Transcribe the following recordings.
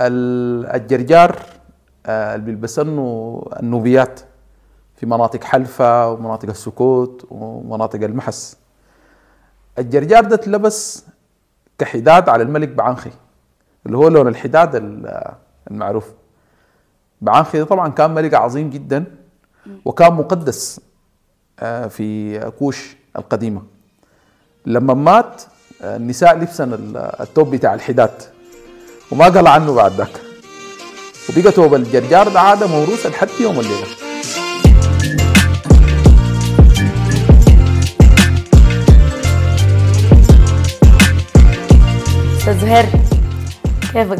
الجرجار آه، اللي بيلبسنه النوبيات. في مناطق حلفة ومناطق السكوت ومناطق المحس. الجرجار ده اتلبس كحداد على الملك بعنخي اللي هو لون الحداد المعروف. بعنخي طبعا كان ملك عظيم جدا وكان مقدس آه، في كوش القديمة. لما مات آه، النساء لبسن التوب بتاع الحداد. وما قال عنه بعد ذاك. وبقى توب الجرجار ده عادة موروثة لحد يوم الليلة. زهير كيفك؟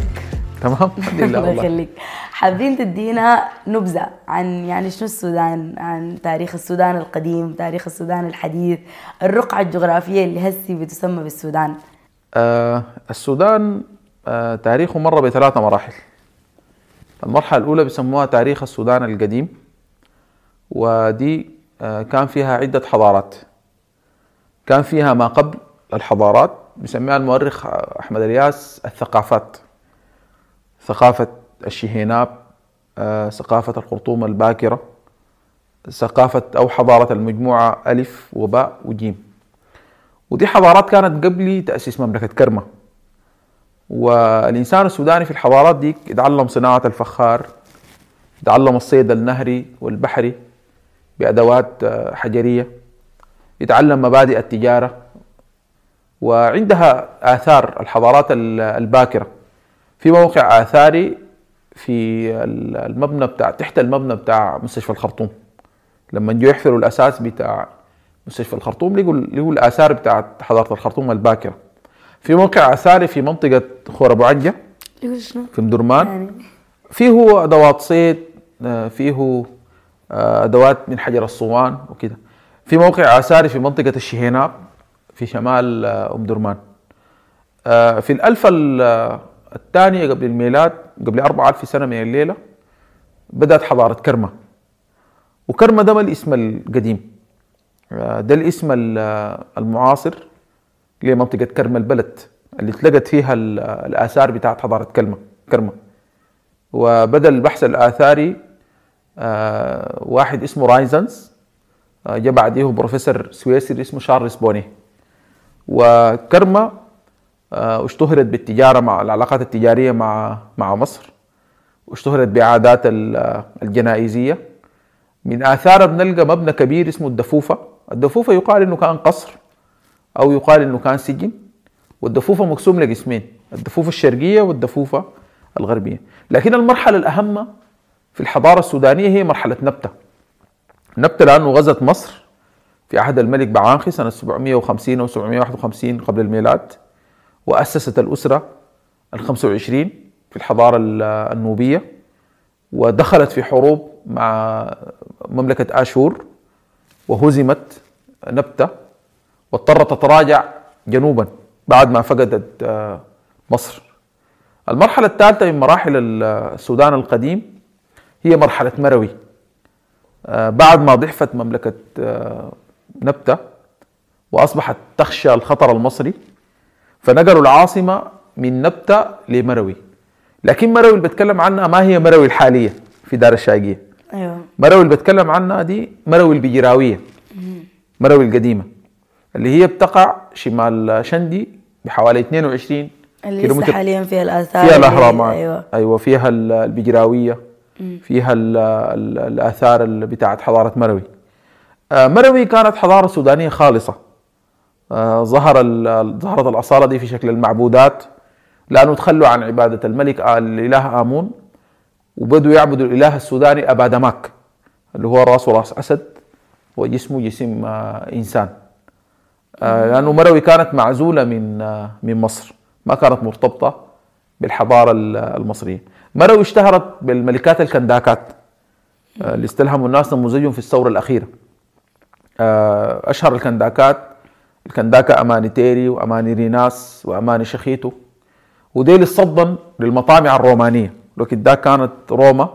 تمام الحمد لله الله يخليك. حابين تدينا نبذة عن يعني شنو السودان؟ عن تاريخ السودان القديم تاريخ السودان الحديث الرقعة الجغرافية اللي هسي بتسمى بالسودان. آه السودان تاريخه مر بثلاث مراحل. المرحلة الأولى بيسموها تاريخ السودان القديم ودي آه كان فيها عدة حضارات. كان فيها ما قبل الحضارات بيسميها المؤرخ أحمد الياس الثقافات. ثقافة الشهيناب آه، ثقافة الخرطوم الباكرة ثقافة أو حضارة المجموعة ألف وباء وجيم. ودي حضارات كانت قبل تأسيس مملكة كرمة. والإنسان السوداني في الحضارات دي يتعلم صناعة الفخار يتعلم الصيد النهري والبحري بأدوات آه، حجرية يتعلم مبادئ التجارة وعندها آثار الحضارات الباكرة. في موقع آثاري في المبنى بتاع تحت المبنى بتاع مستشفى الخرطوم. لما جو يحفروا الأساس بتاع مستشفى الخرطوم لقوا الآثار بتاعت حضارة الخرطوم الباكرة. في موقع آثاري في منطقة خور أبو عجة في مدرمان. يعني. فيه أدوات صيد فيه آه، أدوات من حجر الصوان وكده. في موقع آثاري في منطقة الشهيناب في شمال آه، أم درمان. آه، في الألف الثانية قبل الميلاد قبل 4000 سنة من الليلة بدأت حضارة كرمة. وكرمة ده ما الاسم القديم. آه، ده الاسم المعاصر. لمنطقة كرمة البلد؟ اللي اتلقت فيها الآثار بتاعت حضارة كرمة كرمة. وبدأ البحث الآثاري واحد اسمه رايزنر جاء بعديه بروفيسور سويسري اسمه شارلز بوني. وكرمة آه، اشتهرت بالتجارة مع العلاقات التجارية مع مع مصر. واشتهرت بعادات الجنائزية. من آثارها بنلقى مبنى كبير اسمه الدفوفة. الدفوفة يقال إنه كان قصر. أو يقال إنه كان سجن. والدفوفة مقسوم لقسمين الدفوفة الشرقية والدفوفة الغربية. لكن المرحلة الأهم في الحضارة السودانية هي مرحلة نبتة. نبتة لأنه غزت مصر في عهد الملك بعانخي سنة 750 أو 751 قبل الميلاد وأسست الأسرة ال 25 في الحضارة النوبية ودخلت في حروب مع مملكة آشور وهزمت نبتة. واضطرت تتراجع جنوبا بعد ما فقدت آه، مصر. المرحلة الثالثة من مراحل السودان القديم هي مرحلة مروي. آه، بعد ما ضعفت مملكة آه، نبتة وأصبحت تخشى الخطر المصري فنقلوا العاصمة من نبتة لمروي. لكن مروي اللي بتكلم عنها ما هي مروي الحالية في دار الشاقية. أيوه. مروي اللي بتكلم عنها دي مروي البجراوية. مروي القديمة. اللي هي بتقع شمال شندي بحوالي 22 اللي كيلومتر. حاليا فيها الآثار فيها الأهرامات. أيوة. أيوة فيها البجراوية فيها الآثار بتاعت حضارة مروي. آه، مروي كانت حضارة سودانية خالصة. آه، ظهر ظهرت الأصالة دي في شكل المعبودات لأنه تخلوا عن عبادة الملك آه، الإله آمون وبدوا يعبدوا الإله السوداني أبا دماك اللي هو راسه راس أسد وجسمه جسم إنسان. لأنه مروي كانت معزولة من من مصر. ما كانت مرتبطة بالحضارة المصرية. مروي اشتهرت بالملكات الكنداكات اللي استلهموا الناس نموذجهم في الثورة الأخيرة. آه، أشهر الكنداكات الكنداكا أماني تيري وأماني ريناس وأماني شخيتو. وديل الصدن للمطامع الرومانية. لكن ده كانت روما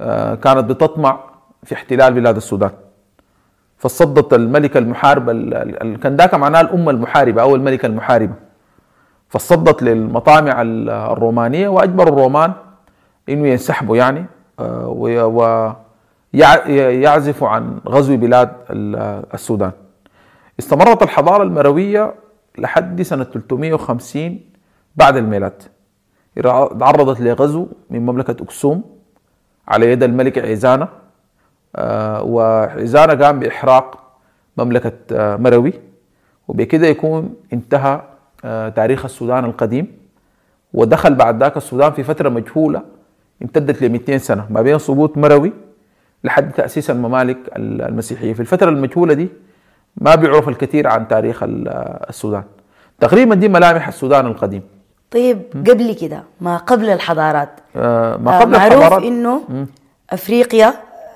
آه، كانت بتطمع في احتلال بلاد السودان. فصدت الملكة المحاربة الكنداكا معناها الأمة المحاربة أو الملكة المحاربة. فصدت للمطامع ال- الرومانية وأجبروا الرومان إنه ينسحبوا يعني ويعزفوا عن غزو بلاد ال- السودان. استمرت الحضارة المروية لحد سنة 350 بعد الميلاد. تعرضت لغزو من مملكة أكسوم على يد الملك عيزانة آه، وعيزانة قام بإحراق مملكة آه، مروي. وبكده يكون انتهى آه، تاريخ السودان القديم. ودخل بعد ذاك السودان في فترة مجهولة امتدت ل 200 سنة ما بين سقوط مروي لحد تأسيس الممالك المسيحية. في الفترة المجهولة دي ما بيعرف الكثير عن تاريخ ال- السودان. تقريبا دي ملامح السودان القديم. طيب قبل كده ما قبل الحضارات آه، ما آه، قبل معروف الحضارات. إنه أفريقيا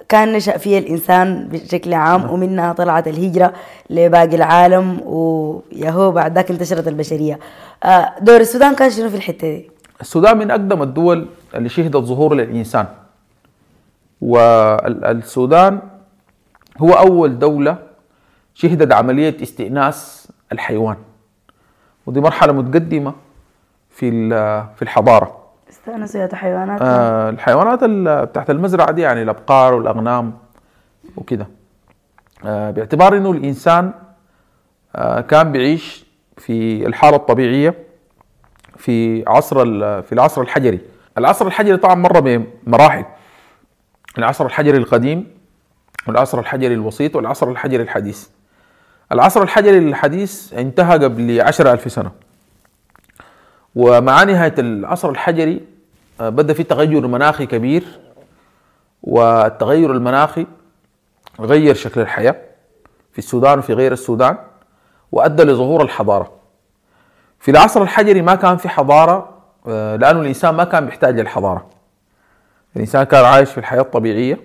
كان نشأ فيها الإنسان بشكل عام ومنها طلعت الهجرة لباقي العالم وياهو بعد ذاك انتشرت البشرية. آه، دور السودان كان شنو في الحتة دي؟ السودان من أقدم الدول اللي شهدت ظهور للإنسان. والسودان هو أول دولة شهدت عملية استئناس الحيوان. ودي مرحلة متقدمة في في الحضارة. استأنسوا يا حيوانات آه، الحيوانات ال- بتاعت المزرعة دي يعني الأبقار والأغنام وكده. آه، باعتبار إنه الإنسان آه، كان بيعيش في الحالة الطبيعية في عصر في العصر الحجري. العصر الحجري طبعا مر بمراحل العصر الحجري القديم والعصر الحجري الوسيط والعصر الحجري الحديث. العصر الحجري الحديث انتهى قبل عشر ألف سنة. ومع نهاية العصر الحجري آه، بدأ في تغير مناخي كبير والتغير المناخي غير شكل الحياة في السودان وفي غير السودان وأدى لظهور الحضارة. في العصر الحجري ما كان في حضارة آه، لأنه الإنسان ما كان بيحتاج للحضارة. الإنسان كان عايش في الحياة الطبيعية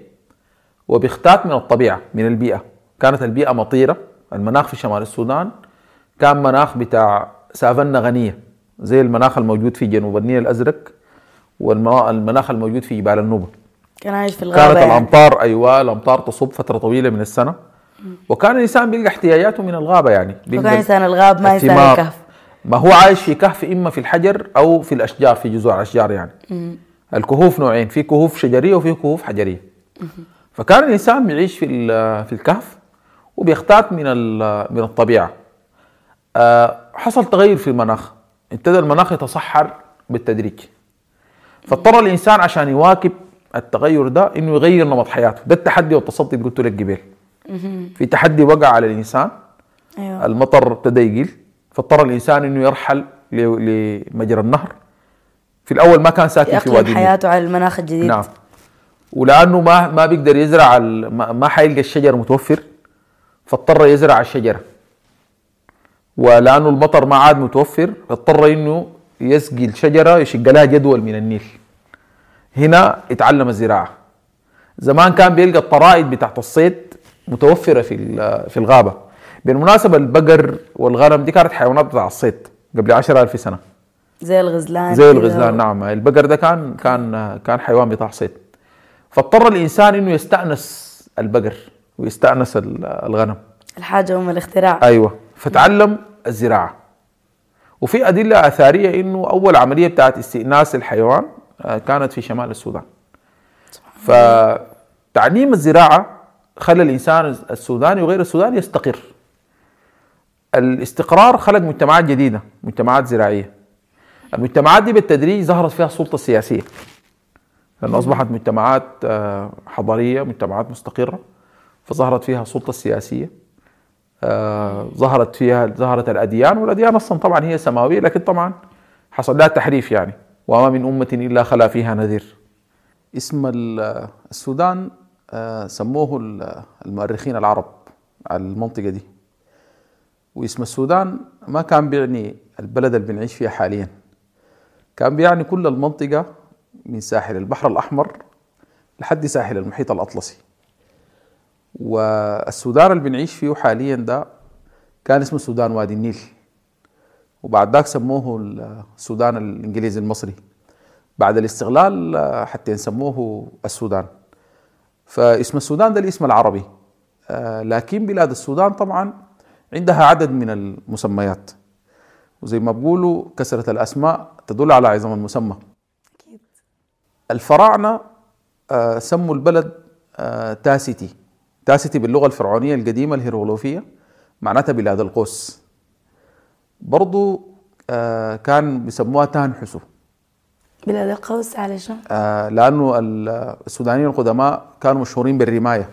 وبيختات من الطبيعة من البيئة. كانت البيئة مطيرة المناخ في شمال السودان كان مناخ بتاع سافنة غنية. زي المناخ الموجود في جنوب النيل الأزرق والمناخ الموجود في جبال النوبة. كان عايش في الغابة كانت يعني. الأمطار أيوة الأمطار تصب فترة طويلة من السنة. وكان الإنسان بيلقى احتياجاته من الغابة يعني. بيلقى وكان إنسان الغاب ما الثمار. الكهف. ما هو عايش في كهف إما في الحجر أو في الأشجار في جذوع الأشجار يعني. الكهوف نوعين في كهوف شجرية وفي كهوف حجرية. فكان الإنسان بيعيش في في الكهف وبيختات من من الطبيعة. آه، حصل تغير في المناخ. ابتدى المناخ يتصحر بالتدريج. فاضطر الإنسان عشان يواكب التغير ده إنه يغير نمط حياته. ده التحدي والتصدي اللي قلت لك قبل. في تحدي وقع على الإنسان أيوة. المطر ابتدى يقل فاضطر الإنسان إنه يرحل لمجرى النهر. في الأول ما كان ساكن في وادي حياته على المناخ الجديد. نعم. ولأنه ما ما بيقدر يزرع ما حيلقى الشجر متوفر فاضطر يزرع الشجرة. ولأنه المطر ما عاد متوفر اضطر إنه يسقي الشجرة يشق لها جدول من النيل. هنا اتعلم الزراعة. زمان كان بيلقى الطرائد بتاعت الصيد متوفرة في في الغابة. بالمناسبة البقر والغنم دي كانت حيوانات بتاع الصيد قبل 10000 سنة. زي الغزلان زي. الغزلان نعم. البقر ده كان كان كان حيوان بتاع صيد فاضطر الإنسان إنه يستأنس البقر ويستأنس ال- الغنم. الحاجة أم الاختراع. أيوه. فتعلم الزراعة. وفي أدلة آثارية إنه أول عملية بتاعت استئناس الحيوان آه، كانت في شمال السودان. فتعليم الزراعة خلى الإنسان السوداني وغير السوداني يستقر. الاستقرار خلق مجتمعات جديدة مجتمعات زراعية. المجتمعات دي بالتدريج ظهرت فيها السلطة السياسية. لأن أصبحت مجتمعات آه، حضارية مجتمعات مستقرة فظهرت فيها السلطة السياسية. ظهرت فيها ظهرت الأديان والأديان أصلا طبعا هي سماوية لكن طبعا حصل لها تحريف يعني. وما من أمة إلا خلا فيها نذير. اسم ال- السودان آه، سموه ال- المؤرخين العرب على المنطقة دي. واسم السودان ما كان بيعني البلد اللي بنعيش فيها حاليا. كان بيعني كل المنطقة من ساحل البحر الأحمر لحد ساحل المحيط الأطلسي. والسودان اللي بنعيش فيه حاليا ده كان اسمه سودان وادي النيل. وبعد ذاك سموه السودان الإنجليزي المصري. بعد الاستغلال حتى سموه السودان. فاسم السودان ده الاسم العربي. آه، لكن بلاد السودان طبعا عندها عدد من المسميات. وزي ما بقولوا كثرة الأسماء تدل على عظم المسمى. أكيد. الفراعنة آه، سموا البلد آه، تاسيتي. تاسيتي باللغة الفرعونية القديمة الهيروغليفية معناتها بلاد القوس. برضو آه، كان بيسموها تانحسو بلاد القوس على شنو؟ آه، لأنه ال- السودانيين القدماء كانوا مشهورين بالرماية.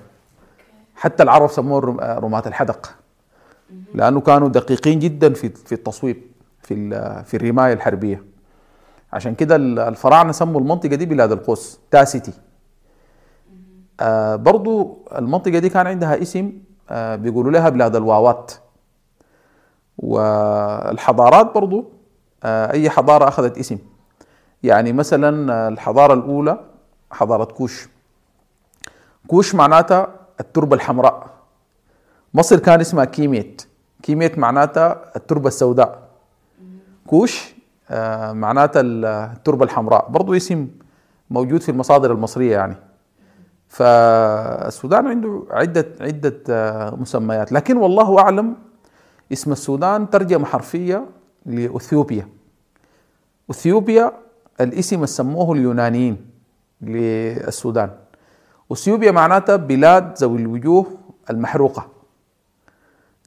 حتى العرب سموه آه، رماة الحدق. لأنه كانوا دقيقين جدا في في التصويب في في الرماية الحربية. عشان كده ال- الفراعنة سموا المنطقة دي بلاد القوس تاسيتي. آه برضو المنطقة دي كان عندها اسم آه بيقولوا لها بلاد الواوات. والحضارات برضو آه أي حضارة أخذت اسم. يعني مثلا الحضارة الأولى حضارة كوش. كوش معناتها التربة الحمراء. مصر كان اسمها كيميت. كيميت معناتها التربة السوداء. كوش آه، معناتها التربة الحمراء. برضو اسم موجود في المصادر المصرية يعني. فالسودان عنده عدة عدة آه، مسميات. لكن والله أعلم اسم السودان ترجمة حرفية لأثيوبيا. أثيوبيا الاسم سموه اليونانيين للسودان. أثيوبيا معناتها بلاد ذوي الوجوه المحروقة.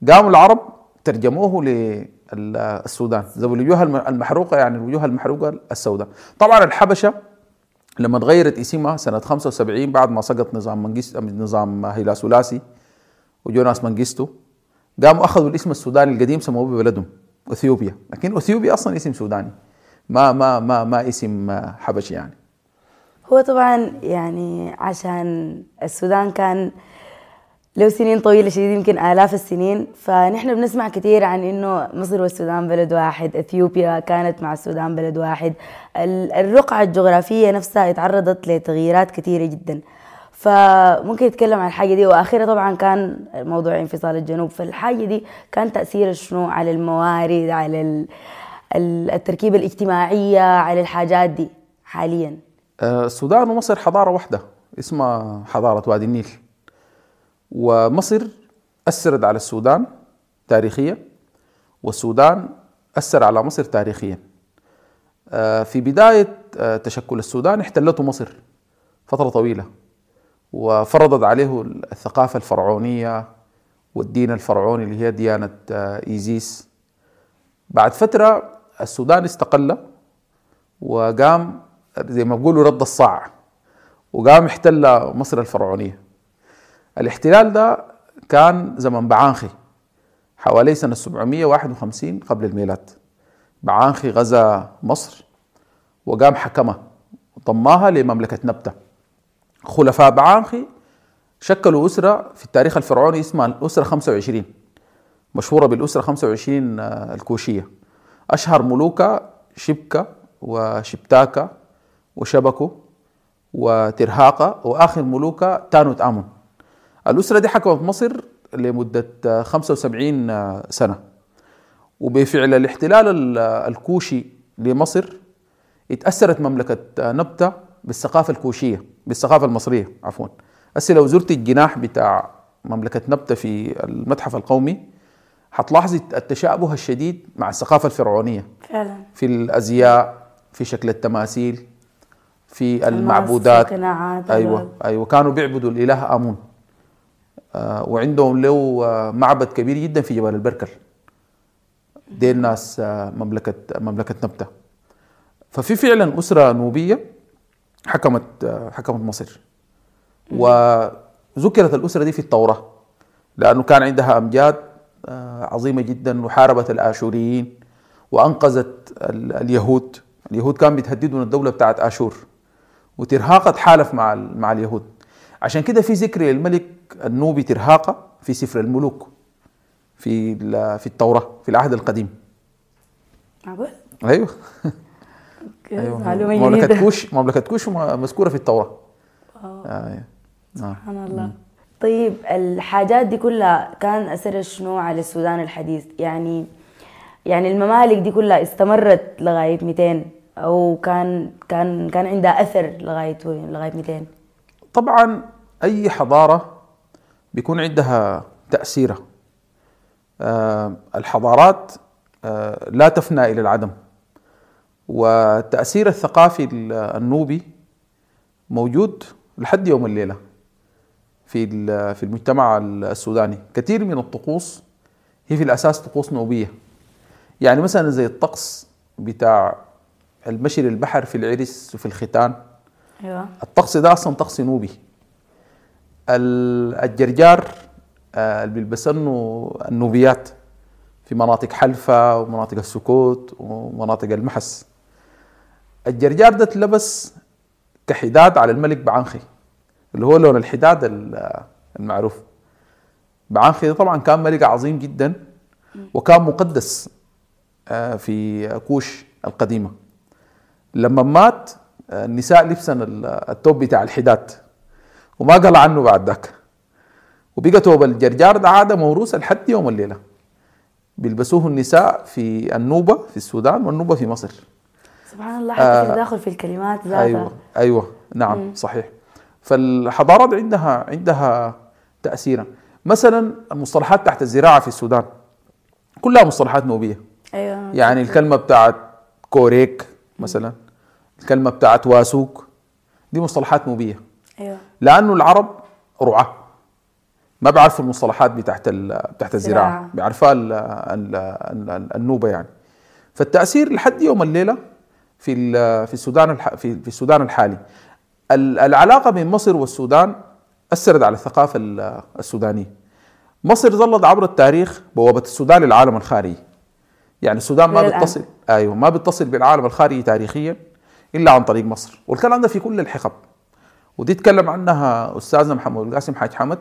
قاموا العرب ترجموه للسودان. ذوي الوجوه الم- المحروقة يعني الوجوه المحروقة السوداء طبعا الحبشة لما تغيرت اسمها سنة 75 بعد ما سقط نظام منجست نظام هيلا ثلاثي وجو ناس منجستو قاموا أخذوا الاسم السوداني القديم سموه ببلدهم إثيوبيا. لكن إثيوبيا أصلا اسم سوداني ما ما ما ما اسم حبشي يعني. هو طبعا يعني عشان السودان كان له سنين طويلة شديد يمكن آلاف السنين. فنحن بنسمع كثير عن إنه مصر والسودان بلد واحد إثيوبيا كانت مع السودان بلد واحد. ال- الرقعة الجغرافية نفسها اتعرضت لتغييرات كثيرة جدا. فممكن يتكلم عن الحاجة دي. وآخرها طبعا كان موضوع انفصال الجنوب. فالحاجة دي كان تأثيرها شنو؟ على الموارد على ال- ال- التركيبة الاجتماعية على الحاجات دي حاليا. آه، السودان ومصر حضارة واحدة اسمها حضارة وادي النيل. ومصر أثرت على السودان تاريخيا والسودان أثر على مصر تاريخيا. آه، في بداية آه، تشكل السودان احتلته مصر فترة طويلة وفرضت عليه الثقافة الفرعونية والدين الفرعوني اللي هي ديانة آه، إيزيس. بعد فترة السودان استقل وقام زي ما بيقولوا رد الصاع وقام احتل مصر الفرعونية. الاحتلال ده كان زمن بعانخي حوالي سنة 751 قبل الميلاد. بعانخي غزا مصر وقام حكمها وضماها لمملكة نبتة. خلفاء بعانخي شكلوا أسرة في التاريخ الفرعوني اسمها الأسرة 25 مشهورة بالأسرة 25 آه، الكوشية. أشهر ملوكها شبكة وشبتاكا وشبكو وترهاقة وآخر ملوكها تانوت آمون. الأسرة دي حكمت مصر لمدة آه، 75 آه، سنة. وبفعل الاحتلال ال- الكوشي لمصر اتأثرت مملكة نبتة بالثقافة الكوشية بالثقافة المصرية عفوا. هسه لو زرت الجناح بتاع مملكة نبتة في المتحف القومي. حتلاحظي التشابه الشديد مع الثقافة الفرعونية. فعلا. في الأزياء في شكل التماثيل في المعبودات. القناعات أيوه. أيوه كانوا بيعبدوا الإله آمون. وعندهم له آه معبد كبير جدا في جبل البركل. دي الناس آه مملكة مملكة نبتة. ففي فعلا أسرة نوبية حكمت آه حكمت مصر. وذكرت الأسرة دي في التوراة لأنه كان عندها أمجاد آه عظيمة جدا وحاربت الآشوريين وأنقذت ال- اليهود. اليهود كان بيتهددوا من الدولة بتاعت آشور وترهاقة تحالف مع مع اليهود. عشان كده في ذكر للملك النوبي ترهاقة في سفر الملوك في في التوراة في العهد القديم. معقول؟ أيوه. معلومة مملكة كوش مملكة كوش مذكورة في التوراة. آه. آه. سبحان الله. طيب الحاجات دي كلها كان أثرها شنو على السودان الحديث؟ يعني يعني الممالك دي كلها استمرت لغاية 200 أو كان كان كان عندها أثر لغاية وين لغاية 200 طبعا أي حضارة بيكون عندها تأثيرها. آه الحضارات آه، لا تفنى إلى العدم. والتاثير الثقافي النوبي موجود لحد يوم الليلة في في المجتمع السوداني. كثير من الطقوس هي في الأساس طقوس نوبية. يعني مثلا زي الطقس بتاع المشي للبحر في العرس وفي الختان. أيوه. الطقس ده أصلا طقس نوبي. الجرجار آه، اللي بيلبسنه النوبيات. في مناطق حلفة ومناطق السكوت ومناطق المحس. الجرجار ده اتلبس كحداد على الملك بعنخي اللي هو لون الحداد المعروف. بعنخي طبعا كان ملك عظيم جدا وكان مقدس آه، في كوش القديمة. لما مات النساء لبسن التوب بتاع الحداد. وما قلعنه بعد ذاك. وبقى توب الجرجار ده عادة موروثه لحد يوم الليلة. بيلبسوه النساء في النوبة في السودان والنوبة في مصر. سبحان الله حتى آه في تداخل في الكلمات ذاتها. أيوه أيوه نعم مم. صحيح. فالحضارات عندها عندها تاثيرا. مثلا المصطلحات تحت الزراعة في السودان كلها مصطلحات نوبية. أيوه يعني الكلمة بتاعت كوريك مثلا. الكلمة بتاعت واسوك دي مصطلحات نوبيه أيوه. لأنه العرب رعاة. ما بيعرفوا المصطلحات بتاعت بتاعت الزراعة. بيعرفوها النوبة يعني. فالتأثير لحد يوم الليلة في في السودان في في السودان الحالي. العلاقة بين مصر والسودان أثرت على الثقافة السودانية. مصر ظلت عبر التاريخ بوابة السودان للعالم الخارجي. يعني السودان ما بيتصل أيوه ما بيتصل بالعالم الخارجي تاريخيا. إلا عن طريق مصر. والكلام ده في كل الحقب. ودي تكلم عنها أستاذنا محمد القاسم حاج حمد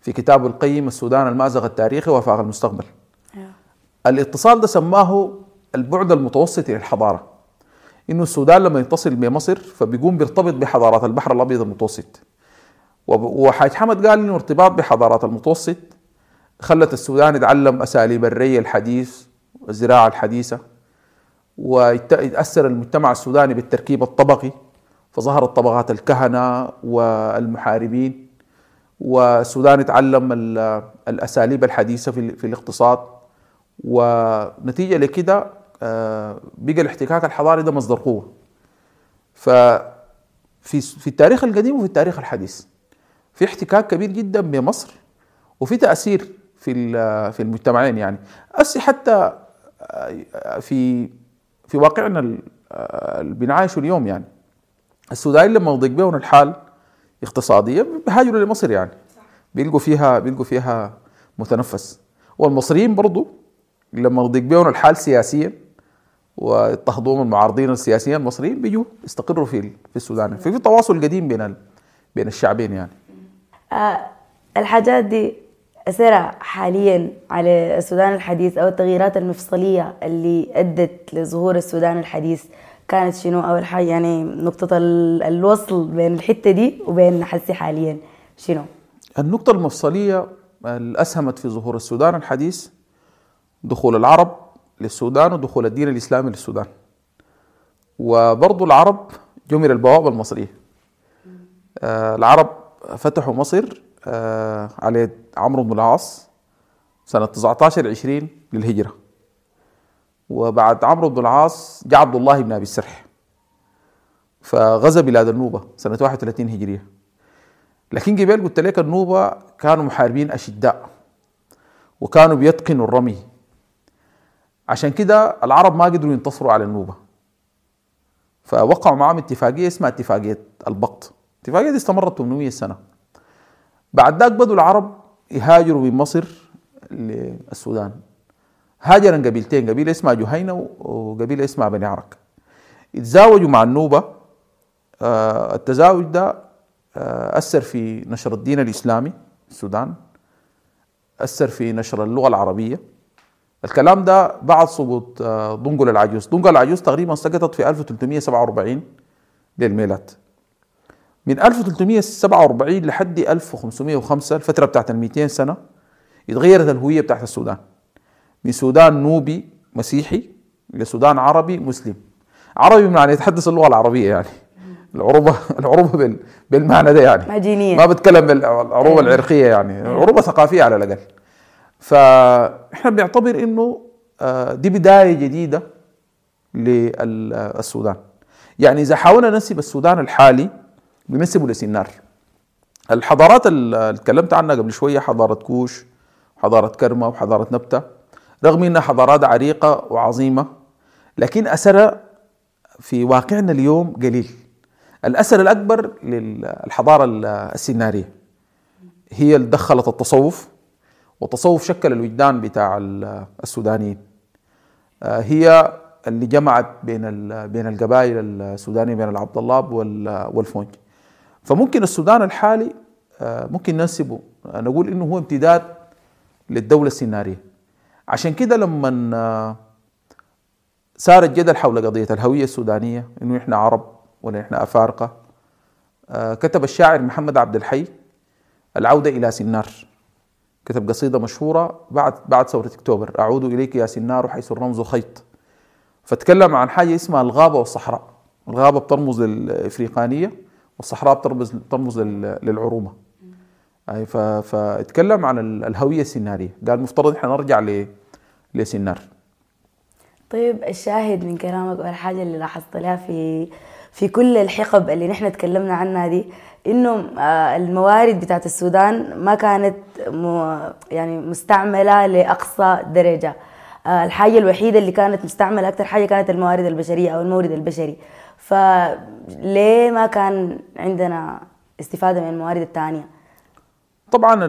في كتابه القيم السودان المأزغ التاريخي وفاق المستقبل. أيوه. الاتصال ده سماه البعد المتوسط للحضاره إنه السودان لما يتصل بمصر فبيقوم بيرتبط بحضارات البحر الأبيض المتوسط. وحاج حمد قال إنه ارتباط بحضارات المتوسط خلت السودان يتعلم أساليب الري الحديث والزراعه الحديثة ويتأثر المجتمع السوداني بالتركيب الطبقي فظهرت طبقات الكهنة والمحاربين والسودان تعلم الأساليب الحديثة في الاقتصاد. ونتيجة لكده آه، بقى الاحتكاك الحضاري ده مصدر قوة. ففي في التاريخ القديم وفي التاريخ الحديث. في احتكاك كبير جدا بمصر وفي تأثير في في المجتمعين يعني. أسي حتى آه، في في واقعنا اللي بنعايشه اليوم يعني. السودانيين لما يضيق بهم الحال اقتصاديا بيهاجروا لمصر يعني. بيلقوا فيها بيلقوا فيها متنفس. والمصريين برضو لما يضيق بهم الحال سياسيا واضطهدوهم المعارضين السياسيين المصريين بيجوا يستقروا في في السودان. في, في تواصل قديم بين بين الشعبين يعني. آه الحاجات دي أثرها حاليا على السودان الحديث أو التغييرات المفصلية اللي أدت لظهور السودان الحديث. كانت شنو؟ أول حاجة يعني نقطة الوصل بين الحتة دي وبين حسي حاليا. شنو؟ النقطة المفصلية اللي أسهمت في ظهور السودان الحديث دخول العرب للسودان ودخول الدين الإسلامي للسودان. وبرضو العرب جمر البوابة المصرية. آه العرب فتحوا مصر على عمرو بن العاص سنة 19 20 للهجرة. وبعد عمرو بن العاص جاء عبد الله بن أبي السرح فغزا بلاد النوبة سنة 31 هجرية. لكن قبل قلت لك النوبة كانوا محاربين أشداء وكانوا بيتقنوا الرمي. عشان كده العرب ما قدروا ينتصروا على النوبة. فوقعوا معهم اتفاقية اسمها اتفاقية البقط الاتفاقيه دي استمرت 800 سنة. بعد ذاك بدوا العرب يهاجروا من مصر للسودان. هاجرا قبيلتين قبيلة اسمها جهينة وقبيلة اسمها بني عرك. يتزاوجوا مع النوبة آه التزاوج ده آه أثر في نشر الدين الإسلامي في السودان أثر في نشر اللغة العربية. الكلام ده بعد سقوط آه دنقل العجوز. دنقل العجوز تقريبا سقطت في 1347 للميلاد. من 1347 لحد 1505 الفترة بتاعت ال 200 سنة اتغيرت الهوية بتاعت السودان. من سودان نوبي مسيحي لسودان عربي مسلم. عربي بمعنى يتحدث اللغة العربية يعني. العروبة العروبة بالمعنى ده يعني. ما دينيا ما بتكلم بالعروبه أيوة. العرقية يعني. أيوة. عروبة ثقافية على الأقل. فإحنا بنعتبر إنه آه، دي بداية جديدة للسودان يعني إذا حاولنا ننسب السودان الحالي بننسبه لسنار الحضارات اللي اتكلمت عنها قبل شوية حضارة كوش حضارة كرمة وحضارة نبتة رغم إنها حضارات عريقة وعظيمة لكن أثرها في واقعنا اليوم قليل. الأثر الأكبر للحضارة السنارية. هي اللي دخلت التصوف والتصوف شكل الوجدان بتاع السودانيين. آه، هي اللي جمعت بين بين القبائل السودانية بين العبد الله والفونج فممكن السودان الحالي آه، ممكن ننسبه. نقول إنه هو امتداد للدولة السينارية. عشان كده لما صار الجدل حول قضية الهوية السودانية إنه إحنا عرب ولا إحنا أفارقة آه، كتب الشاعر محمد عبد الحي العودة إلى سنار. كتب قصيدة مشهورة بعد بعد ثورة أكتوبر. أعود إليك يا سنار حيث الرمز خيط. فتكلم عن حاجة اسمها الغابة والصحراء. الغابة بترمز للإفريقانية. والصحراء بترمز بترمز للعروبه اي فاتكلم عن الهوية السنارية. قال مفترض إحنا نرجع لسنار. طيب الشاهد من كلامك والحاجة اللي لاحظت لها في في كل الحقب اللي نحن تكلمنا عنها دي إنه آه، الموارد بتاعت السودان ما كانت يعني مستعملة لأقصى درجة. آه، الحاجة الوحيدة اللي كانت مستعملة أكثر حاجة كانت الموارد البشرية أو المورد البشري. فليه ما كان عندنا استفادة من الموارد الثانية؟ طبعا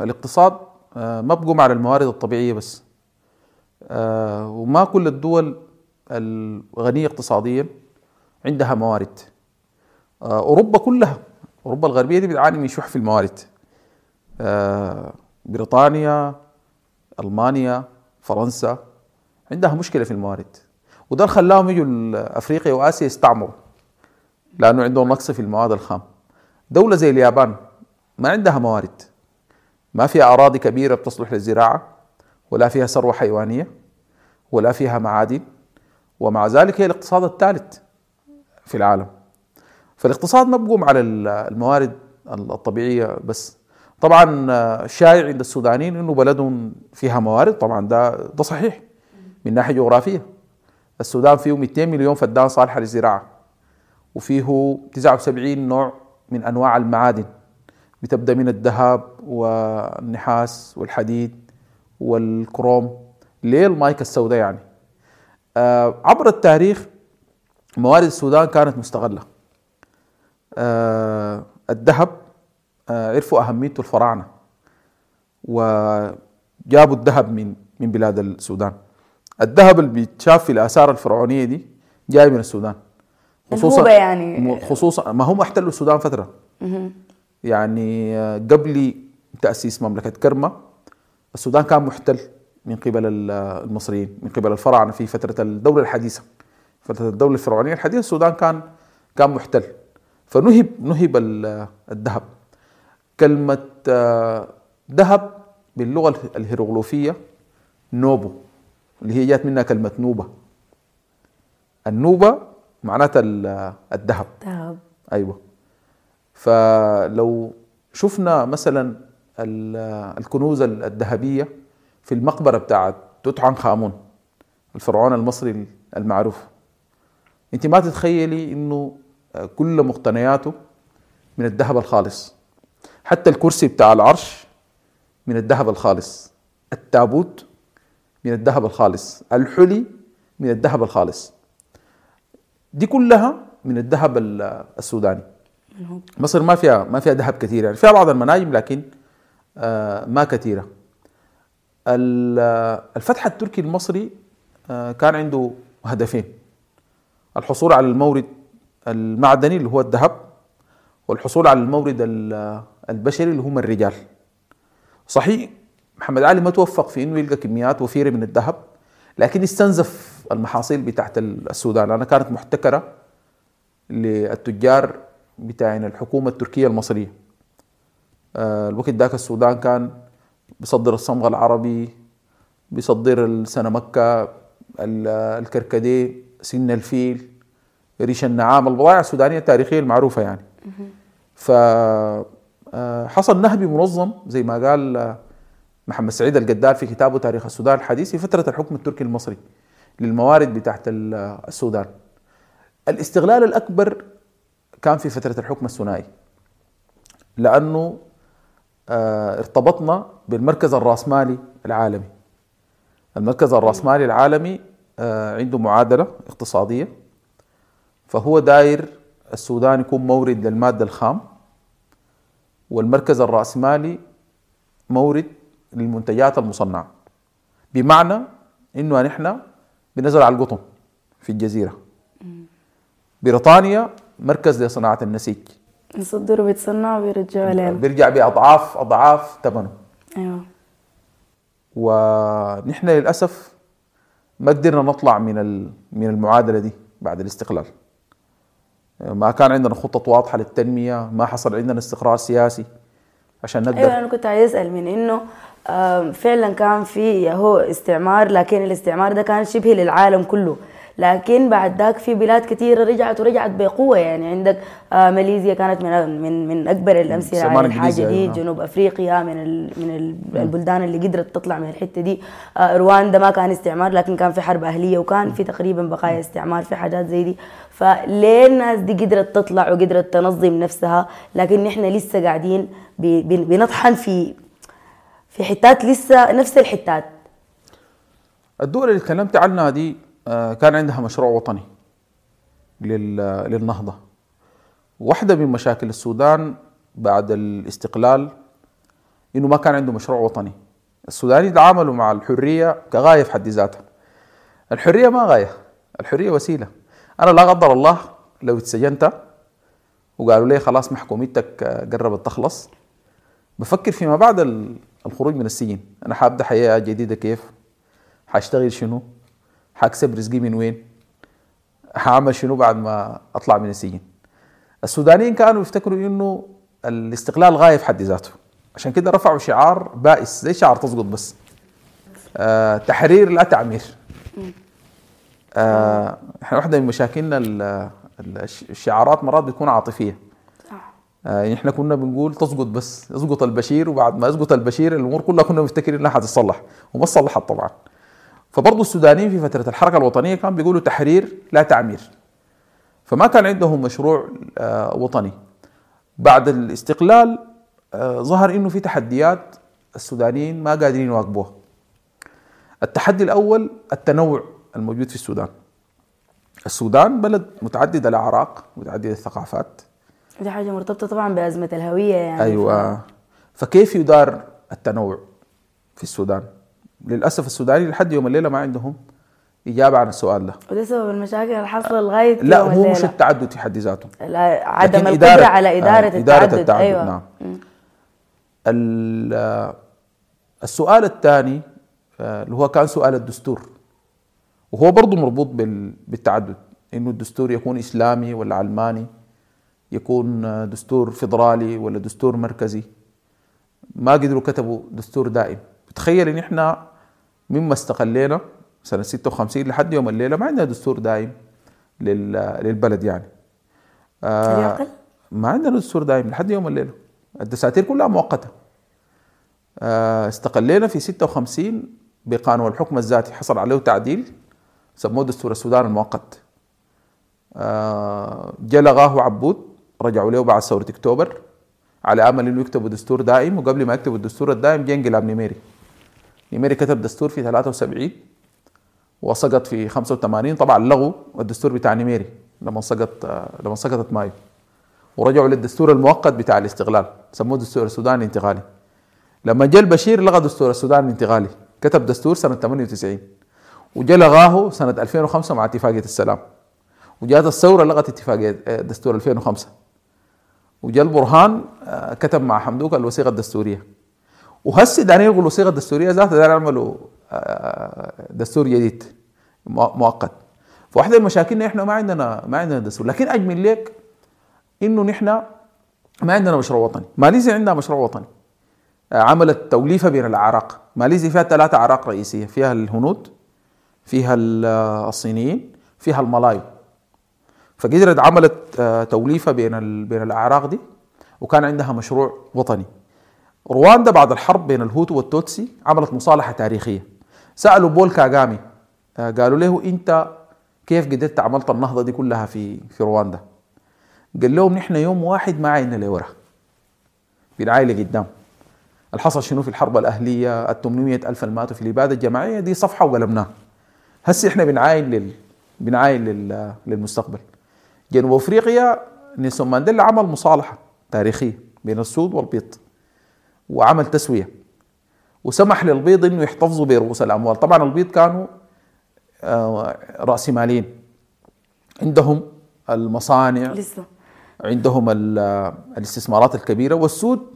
الاقتصاد آه، ما بقوم على الموارد الطبيعية بس. وما كل الدول الغنية اقتصاديا عندها موارد. آه، أوروبا كلها أوروبا الغربية دي بتعاني من شح في الموارد. آه، بريطانيا ألمانيا فرنسا عندها مشكلة في الموارد. وده خلاهم يجوا افريقيا وآسيا يستعمروا لأنه عندهم نقص في المواد الخام. دولة زي اليابان ما عندها موارد. ما فيها أراضي كبيرة بتصلح للزراعة ولا فيها ثروة حيوانية ولا فيها معادن ومع ذلك هي الاقتصاد الثالث في العالم. فالاقتصاد ما بقوم على الموارد الطبيعية بس. طبعا شائع عند السودانيين إنه بلدهم فيها موارد طبعا ده ده صحيح من ناحية جغرافية. السودان فيه 200 مليون فدان صالحه للزراعة وفيه 79 نوع من أنواع المعادن. بتبدأ من الذهب والنحاس والحديد والكروم ليه المايكا السوداء يعني. آه، عبر التاريخ موارد السودان كانت مستغلة. آه الذهب آه عرفوا أهميته الفراعنة وجابوا الذهب من من بلاد السودان. الذهب اللي بيتشاف في الآثار الفرعونية دي جاي من السودان. خصوصا يعني خصوصا ما هم احتلوا السودان فترة. يعني آه، قبل تأسيس مملكة كرمه السودان كان محتل من قبل المصريين من قبل الفراعنة في فترة الدولة الحديثة. فترة الدولة الفرعونية الحديثة السودان كان كان محتل. فنهب نهب الذهب. كلمة آه، ذهب باللغة الهيروغليفية نوبو. اللي هي جات منها كلمة نوبة النوبة معناتها الذهب. ذهب أيوة. فلو شفنا مثلا الكنوز الذهبية في المقبرة بتاعت توت عنخ آمون الفرعون المصري المعروف. أنت ما تتخيلي إنه كل مقتنياته من الذهب الخالص. حتى الكرسي بتاع العرش من الذهب الخالص. التابوت من الذهب الخالص. الحلي من الذهب الخالص. دي كلها من الذهب السوداني. مصر ما فيها ما فيها ذهب كثير يعني. فيها بعض المناجم لكن آه، ما كثيرة. الفتح التركي المصري آه، كان عنده هدفين. الحصول على المورد المعدني اللي هو الذهب والحصول على المورد البشري اللي هم الرجال. صحيح محمد علي ما توفق في إنه يلقى كميات وفيرة من الذهب لكن استنزف المحاصيل بتاعت السودان. لأنها كانت محتكرة للتجار بتاعين الحكومة التركية المصرية. آه، الوقت ذاك السودان كان بيصدر الصمغ العربي بيصدر السنة مكة الكركديه سن الفيل ريش النعام. البضائع السودانية التاريخية المعروفة يعني. ف آه، حصل نهب منظم زي ما قال محمد سعيد القدار في كتابه تاريخ السودان الحديث في فترة الحكم التركي المصري للموارد بتاعت السودان. الاستغلال الأكبر كان في فترة الحكم الثنائي لأنه آه ارتبطنا بالمركز الرأسمالي العالمي. المركز الرأسمالي العالمي آه عنده معادلة اقتصادية فهو داير السودان يكون مورد للمادة الخام والمركز الرأسمالي مورد للمنتجات المصنعة. بمعنى إنه نحن بنزل على القطن في الجزيرة. بريطانيا مركز لصناعة النسيج. نصدر وبيتصنع وبيرجعوا لنا بيرجع بأضعاف أضعاف ثمنه. أيوه. ونحن للأسف ما قدرنا نطلع من من المعادلة دي بعد الاستقلال. ما كان عندنا خطة واضحة للتنمية ما حصل عندنا استقرار سياسي عشان نقدر أيوه أنا كنت عايز أسأل من إنه فعلا كان في هو استعمار لكن الاستعمار ده كان شبه للعالم كله. لكن بعد ذاك في بلاد كثيره رجعت ورجعت بقوة. يعني عندك ماليزيا كانت من من من أكبر الأمثلة. على الحاجة دي. جنوب أفريقيا من ال من البلدان اللي قدرت تطلع من الحتة دي. رواندا ما كان استعمار لكن كان في حرب أهلية وكان في تقريبا بقايا استعمار في حاجات زي دي. فليه الناس دي قدرت تطلع وقدرت تنظم نفسها؟ لكن نحن لسه قاعدين بنطحن في في حتات لسه نفس الحتات. الدول اللي تكلمت عنها دي كان عندها مشروع وطني للنهضة. واحدة من مشاكل السودان بعد الاستقلال إنه ما كان عنده مشروع وطني. السودانيين تعاملوا مع الحرية كغاية في حد ذاتها. الحرية ما غاية الحرية وسيلة. أنا لا قدر الله لو اتسجنت وقالوا لي خلاص محكوميتك قربت تخلص. بفكر فيما بعد الخروج من السجن. أنا حابدأ حياة جديدة كيف؟ حأشتغل شنو؟ حأكسب رزقي من وين؟ حأعمل شنو بعد ما أطلع من السجن؟ السودانيين كانوا يفتكروا إنه الاستقلال غايه في حد ذاته. عشان كده رفعوا شعار بائس زي شعار تسقط بس. آه تحرير لا تعمير. آه إحنا واحدة من مشاكلنا الشعارات مرات بتكون عاطفية. يعني إحنا كنا بنقول تسقط بس يسقط البشير وبعد ما يسقط البشير الأمور كلها كنا مفتكرين إنها حتتصلح وما صلحت طبعا. فبرضه السودانيين في فترة الحركة الوطنية كانوا بيقولوا تحرير لا تعمير. فما كان عندهم مشروع وطني. بعد الاستقلال ظهر إنه في تحديات السودانيين ما قادرين يواكبوها. التحدي الأول التنوع الموجود في السودان. السودان بلد متعدد الأعراق متعدد الثقافات. دي حاجة مرتبطة طبعا بأزمة الهوية يعني. أيوه. فكيف يدار التنوع في السودان؟ للأسف السوداني لحد يوم الليلة ما عندهم إجابة عن السؤال ده. وده سبب المشاكل اللي حاصله لغاية لا هو. مش التعدد في حد ذاته. لا عدم القدرة إدارة- على إدارة, آه، التعدد, التعدد أيوه. نعم. ال- السؤال الثاني آه، اللي هو كان سؤال الدستور. وهو برضه مربوط بال- بالتعدد. إنه الدستور يكون إسلامي ولا علماني؟ يكون دستور فيدرالي ولا دستور مركزي. ما قدروا كتبوا دستور دائم. تخيل إن إحنا مما استقلينا سنة 56 لحد يوم الليلة ما عندنا دستور دائم لل- للبلد يعني. آه،؟ ما عندنا دستور دائم لحد يوم الليلة. الدساتير كلها مؤقتة. آه، استقلينا في 56 بقانون الحكم الذاتي حصل عليه تعديل سموه دستور السودان المؤقت. آه، جا لغاه عبود. رجعوا له بعد ثورة أكتوبر على أمل إنه يكتبوا دستور دائم. وقبل ما يكتبوا الدستور الدائم جاء انقلاب نيميري. نيميري كتب دستور في 73 وسقط في 85 طبعا لغوا الدستور بتاع نيميري لما سقط لما سقطت مايو. ورجعوا للدستور المؤقت بتاع الاستقلال سموه دستور السودان الانتقالي. لما جاء البشير لغى دستور السودان الانتقالي. كتب دستور سنة 98 وجاء لغاه سنة 2005 مع اتفاقية السلام. وجاءت الثورة لغت اتفاقية آه، دستور 2005 وجاء البرهان آه، كتب مع حمدوك الوثيقة الدستورية. وهسه دايرين يلغوا الوثيقة الدستورية ذاتها دايرين يعملوا آه، دستور جديد مؤ- مؤقت. فواحدة من مشاكلنا إحنا ما عندنا ما عندنا دستور. لكن أجمل لك إنه نحن ما عندنا مشروع وطني. ماليزيا عندها مشروع وطني. آه، عملت توليفة بين الأعراق ماليزيا فيها ثلاثة أعراق رئيسية. فيها الهنود فيها ال- الصينيين فيها الملايو فقدرت عملت آه، توليفة بين بين الأعراق دي وكان عندها مشروع وطني. رواندا بعد الحرب بين الهوتو والتوتسي عملت مصالحة تاريخية. سألوا بول كاغامي آه، قالوا له أنت كيف قدرت عملت النهضة دي كلها في في رواندا؟ قال لهم نحن يوم واحد ما عينا لورا. بنعاين لقدام الحصل شنو في الحرب الأهلية؟ ال 800 ألف الماتوا في الإبادة الجماعية دي صفحة وقلبناها. هسه إحنا بنعاين لل بنعاين لل... للمستقبل. جنوب افريقيا نيلسون مانديلا عمل مصالحة تاريخية بين السود والبيض وعمل تسوية وسمح للبيض إنه يحتفظوا برؤوس الأموال. طبعا البيض كانوا آه، راسماليين عندهم المصانع لسه. عندهم ال- الاستثمارات الكبيرة والسود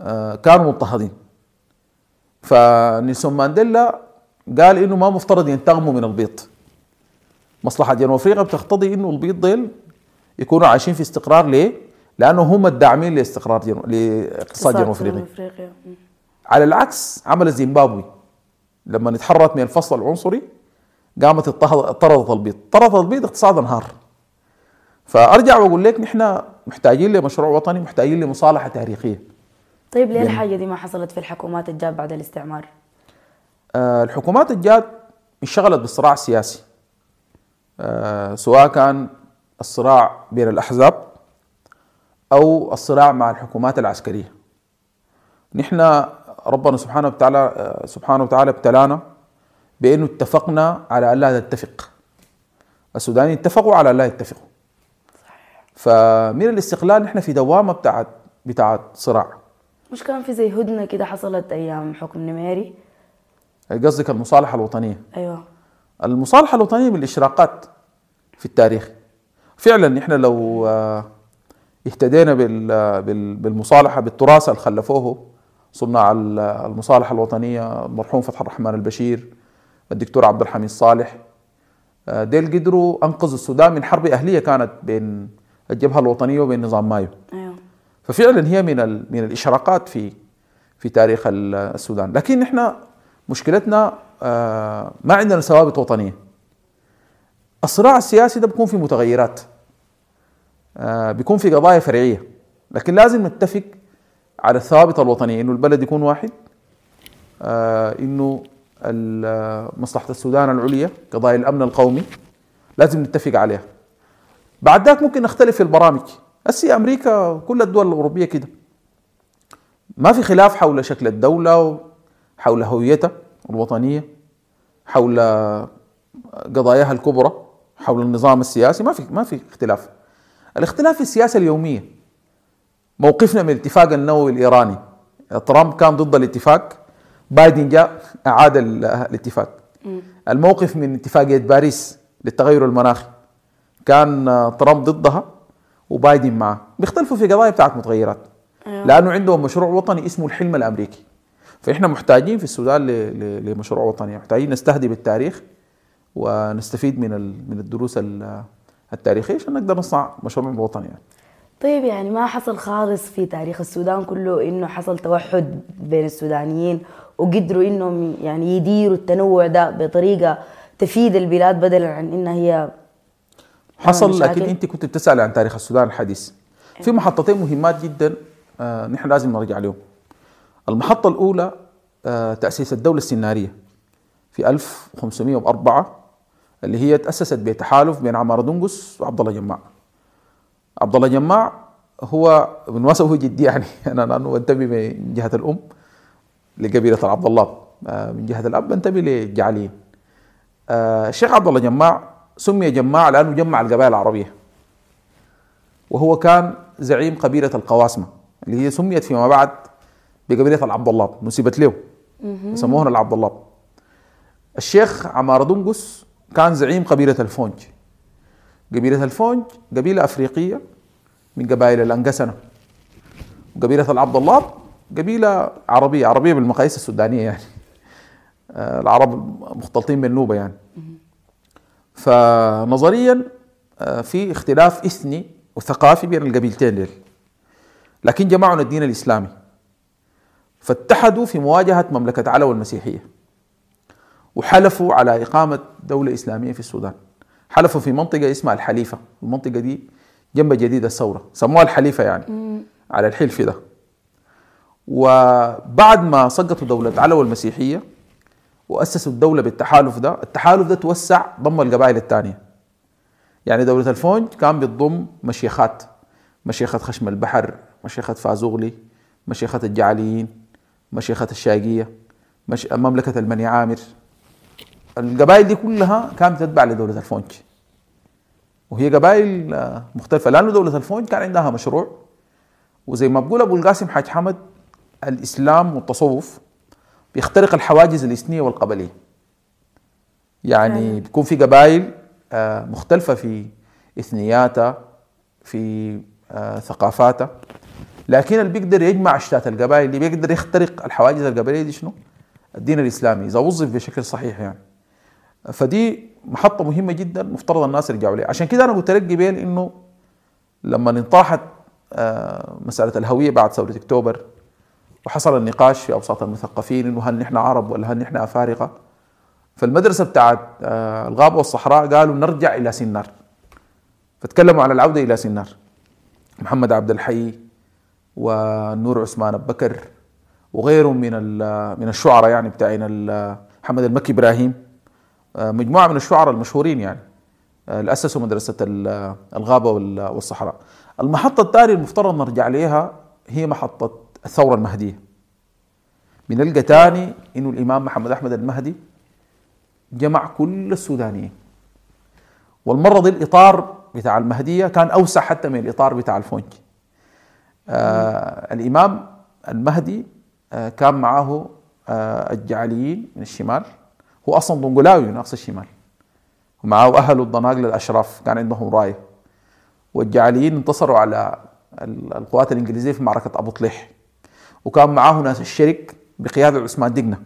آه، كانوا مضطهدين. فنيلسون مانديلا قال إنه ما مفترض ينتقموا من البيض. مصلحة جنوب افريقيا بتقتضي إنه البيض ديل يكونوا عايشين في استقرار. ليه؟ لأنه هم الداعمين لاستقرار جنوب لاقتصاد جنوب افريقيا مم. على العكس عمل زيمبابوي. لما اتحررت من الفصل العنصري قامت طردت البيض. طردت البيض اقتصاد انهار. فأرجع وأقول لك نحن محتاجين لمشروع وطني محتاجين لمصالحة تاريخية. طيب ليه يعني- الحاجة دي ما حصلت في الحكومات الجاب بعد الاستعمار؟ آه، الحكومات الجاد انشغلت بالصراع السياسي. سواء كان الصراع بين الأحزاب أو الصراع مع الحكومات العسكرية. نحن ربنا سبحانه وتعالى آه، سبحانه وتعالى ابتلانا بأنه اتفقنا على أن لا نتفق. السودانيين اتفقوا على لا يتفقوا. فمن الاستقلال نحن في دوامة بتاعت بتاعت صراع. مش كان في زي هدنة كده حصلت أيام حكم نميري؟ قصدك المصالحة الوطنية. أيوه. المصالحة الوطنية من الإشراقات في التاريخ. فعلا إحنا لو آه، اهتدينا بال- بال- بالمصالحة بالتراث اللي خلفوه صناع ال- المصالحة الوطنية المرحوم فتح الرحمن البشير الدكتور عبد الحميد صالح آه، ديل قدروا أنقذوا السودان من حرب أهلية كانت بين الجبهة الوطنية وبين نظام مايو. أيوه. ففعلا هي من من الإشراقات في في تاريخ ال- السودان. لكن إحنا مشكلتنا آه، ما عندنا ثوابت وطنية. الصراع السياسي ده بيكون في متغيرات. آه، بيكون في قضايا فرعية. لكن لازم نتفق على الثوابت الوطنية إنه البلد يكون واحد آه، إنه مصلحة السودان العليا قضايا الأمن القومي لازم نتفق عليها. بعد ذاك ممكن نختلف في البرامج. هسي أمريكا كل الدول الأوروبية كده. ما في خلاف حول شكل الدولة حول هويتها. الوطنية حول قضاياها الكبرى حول النظام السياسي ما في ما في اختلاف. الاختلاف في السياسة اليومية. موقفنا من الاتفاق النووي الإيراني. ترامب كان ضد الاتفاق بايدن جاء أعاد ال- الاتفاق. الموقف من اتفاقيه باريس للتغير المناخي. كان آه، ترامب ضدها وبايدن معه. بيختلفوا في قضايا بتاعت متغيرات. أيوة. لأنه عندهم مشروع وطني اسمه الحلم الأمريكي. فإحنا محتاجين في السودان لمشروع وطني محتاجين نستهدف التاريخ ونستفيد من من الدروس ال- التاريخية عشان نقدر نصنع مشروع وطني يعني. طيب يعني ما حصل خالص في تاريخ السودان كله إنه حصل توحد بين السودانيين وقدروا إنهم يعني يديروا التنوع ده بطريقة تفيد البلاد بدلا عن انها هي حصل. لكن أنت كنت بتسال عن تاريخ السودان الحديث في محطتين مهمات جدا آه نحن لازم نرجع لهم المحطة الأولى آه تأسيس الدولة السنارية في 1504 اللي هي تأسست بتحالف بين عمار دنقس وعبد الله جماع. عبد الله جماع هو بالمناسبه هو جدي يعني. أنا لأنه بنتمي من جهة الأم لقبيلة العبد الله آه من جهة الأب بنتمي للجعليين آه، الشيخ عبد الله جماع سمي جماع لأنه جمع القبائل العربية. وهو كان زعيم قبيلة القواسمة اللي هي سميت فيما بعد بقبيله العبد الله نسبت له. سموها العبد الله. الشيخ عمار دنقس كان زعيم قبيلة الفونج. قبيلة الفونج قبيلة أفريقية من قبائل الأنقسنة. وقبيله العبد الله قبيلة عربية عربية بالمقاييس السودانية يعني. آه، العرب مختلطين بالنوبه يعني. فنظريا آه، في اختلاف إثني وثقافي بين القبيلتين ديل. لكن جمعنا الدين الإسلامي. فاتحدوا في مواجهة مملكة علو المسيحية وحلفوا على إقامة دولة إسلامية في السودان. حلفوا في منطقة اسمها الحليفة. المنطقة دي جنب جديد الثورة. سموها الحليفة يعني على الحلف ده. وبعد ما سقطوا دولة علوى المسيحية وأسسوا الدولة بالتحالف ده التحالف ده توسع ضم القبائل الثانية. يعني دولة الفونج كان بتضم مشيخات مشيخة خشم البحر مشيخة فازوغلي مشيخة الجعليين. مشيخة الشاقية مش... مملكة المني عامر. القبائل دي كلها كانت تتبع لدولة الفونج. وهي قبائل آه، مختلفة. لأنه دولة الفونج كان عندها مشروع. وزي ما بقول أبو القاسم حاج حمد الإسلام والتصوف بيخترق الحواجز الإثنية والقبلية. يعني بيكون في قبائل آه، مختلفة في إثنياتها في آه، ثقافاتها لكن اللي بيقدر يجمع اشتات القبائل اللي بيقدر يخترق الحواجز القبليه دي شنو؟ الدين الإسلامي إذا وظف بشكل صحيح يعني. فدي محطة مهمة جدا مفترض الناس يرجعوا لها عشان كده أنا قلت لك قبل إنه لما انطاحت آه، مسألة الهوية بعد ثورة أكتوبر وحصل النقاش في أوساط المثقفين إنه هل نحن عرب ولا هل نحن أفارقة فالمدرسة بتاعت آه، الغابة والصحراء قالوا نرجع إلى سنار. فتكلموا على العودة إلى سنار. محمد عبد الحي ونور عثمان بكر وغيرهم من من الشعراء يعني بتاعين محمد المكي إبراهيم آه، مجموعة من الشعراء المشهورين يعني آه، اللي أسسوا مدرسة الغابة والصحراء. المحطة الثانية المفترض نرجع لها هي محطة الثورة المهدية. بنلقى ثاني إنه الإمام محمد أحمد المهدي جمع كل السودانيين. والمرة دي الإطار بتاع المهدية كان أوسع حتى من الإطار بتاع الفونج. آه الإمام المهدي آه كان معه آه الجعليين من الشمال. هو أصلا دنقلاوي من اقصى الشمال. ومعه اهله الضناقله الاشراف كان عندهم رايه والجعليين انتصروا على القوات الإنجليزية في معركة أبو طليح. وكان معاه ناس الشرك بقيادة عثمان دقنه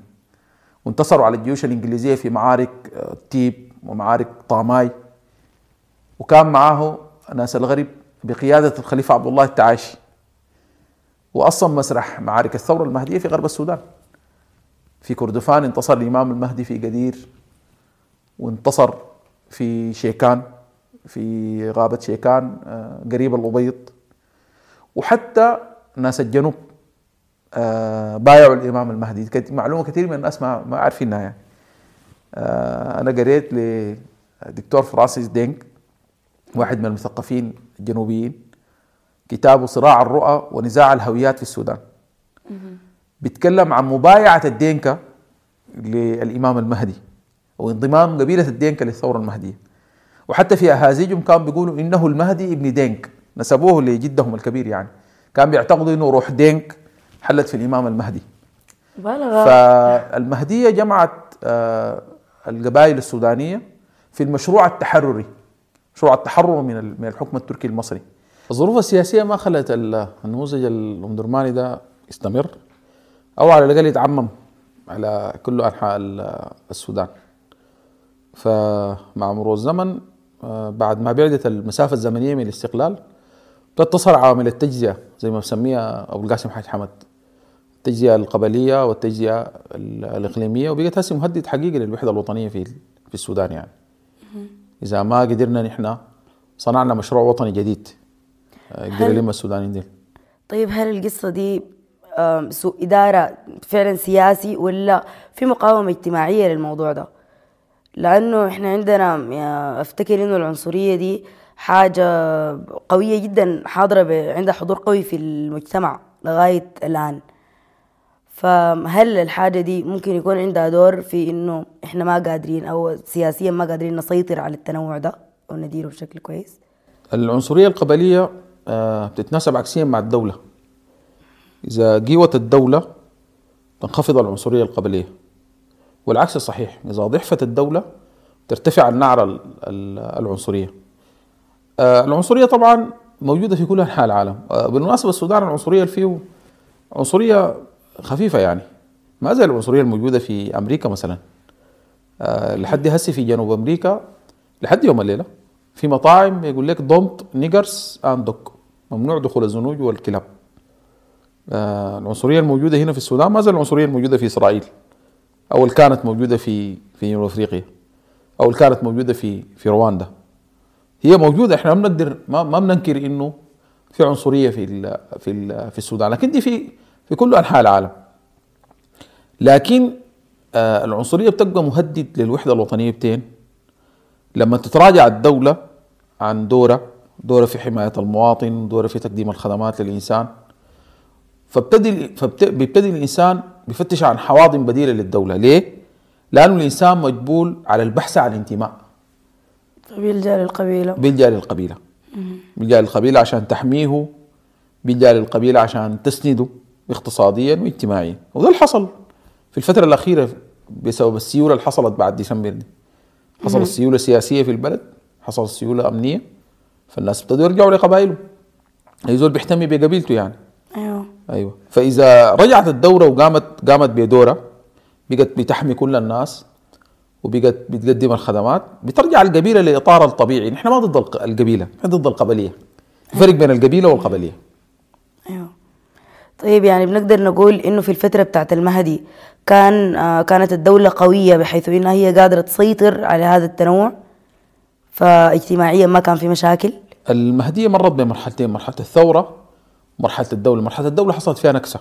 وانتصروا على الجيوش الإنجليزية في معارك آه، تيب ومعارك طاماي. وكان معاه ناس الغرب بقيادة الخليفة عبد الله التعاشي واصلا مسرح معارك الثورة المهدية في غرب السودان. في كردفان انتصر الإمام المهدي في قدير وانتصر في شيكان في غابة شيكان آه، قريب الأبيض. وحتى ناس الجنوب آه، بايعوا الإمام المهدي. معلومة كثير من الناس ما ما عارفينها يعني. آه، أنا قريت لدكتور فرانسيس دينك واحد من المثقفين الجنوبيين. كتابه صراع الرؤى ونزاع الهويات في السودان. بيتكلم عن مبايعة الدينكا للإمام المهدي وانضمام قبيلة الدينكا للثورة المهدية. وحتى في أهازيجهم كانوا بيقولوا إنه المهدي ابن دينك نسبوه لجدهم الكبير يعني. كان بيعتقدوا إنه روح دينك حلت في الإمام المهدي. بلغة. فالمهدية جمعت آه، القبائل السودانية في المشروع التحرري مشروع التحرر من الحكم التركي المصري. الظروف السياسية ما خلت النموذج الأمدرماني ده يستمر أو على الأقل يتعمم على كل أنحاء السودان. فمع مرور الزمن آه، بعد ما بعدت المسافة الزمنية من الاستقلال تظهر عوامل التجزئة زي ما بسميها أبو القاسم حاج حمد. التجزئة القبلية والتجزئة الإقليمية وبقت هسه مهدد حقيقي للوحدة الوطنية في في السودان يعني. إذا ما قدرنا نحن صنعنا مشروع وطني جديد. قدر يلم السودانيين دي طيب هل القصة دي سوء إدارة فعلا سياسي ولا في مقاومة اجتماعية للموضوع ده؟ لأنه إحنا عندنا أفتكر إنه العنصرية دي حاجة قوية جدا حاضرة عندها حضور قوي في المجتمع لغاية الآن. فهل الحاجة دي ممكن يكون عندها دور في إنه إحنا ما قادرين أو سياسيا ما قادرين نسيطر على التنوع ده أو نديره بشكل كويس؟ العنصرية القبلية آه، بتتناسب عكسيا مع الدولة. إذا قيوت الدولة تنخفض العنصرية القبلية والعكس صحيح. إذا ضعفت الدولة ترتفع النعرة العنصرية. آه، العنصرية طبعا موجودة في كل أنحاء العالم. آه، بالمناسبة السودان العنصرية اللي فيه عنصرية خفيفة يعني. ما زي العنصرية الموجودة في أمريكا مثلا. لحد هسه في جنوب أمريكا لحد يوم الليلة في مطاعم يقول لك don't niggers and dog ممنوع دخول الزنوج والكلاب. آه العنصرية الموجودة هنا في السودان ما زي العنصرية الموجودة في إسرائيل أو اللي كانت موجودة في في أفريقيا أو اللي كانت موجودة في في رواندا. هي موجودة إحنا ما بنقدر ما, ما بننكر إنه في عنصرية في ال في ال في السودان لكن دي في في كل أنحاء العالم. لكن آه، العنصرية بتبقى مهدد للوحدة الوطنية بتين. لما تتراجع الدولة عن دورها دورها في حماية المواطن دورها في تقديم الخدمات للإنسان. فبتدي فبت- بيبتدي الإنسان بيفتش عن حواضن بديلة للدولة. ليه؟ لأنه الإنسان مجبول على البحث عن انتماء. فبيلجأ للقبيلة. بيلجأ للقبيلة. بيلجأ للقبيلة عشان تحميه بيلجأ للقبيلة عشان تسنده اقتصاديا واجتماعيا. وده اللي حصل. في الفترة الأخيرة بسبب السيولة اللي حصلت بعد ديسمبر دي. حصلت سيوله سياسيه في البلد حصلت سيولة أمنية. فالناس ابتدوا يرجعوا لقبائلهم أي زول بيحتمي بقبيلته يعني. أيوه. أيوه. فإذا رجعت الدورة وقامت قامت بدورها بقت بتحمي كل الناس وبقت بتقدم الخدمات بترجع القبيلة لاطارها الطبيعي. نحن ما ضد الق- القبيلة نحن ضد القبلية. فرق بين القبيلة والقبلية. أيوه. طيب يعني بنقدر نقول إنه في الفترة بتاعت المهدي كان آه كانت الدولة قوية بحيث إنها هي قادرة تسيطر على هذا التنوع فاجتماعيا ما كان في مشاكل؟ المهدية مرت بمرحلتين مرحلة الثورة مرحلة الدولة. مرحلة الدولة حصلت فيها نكسة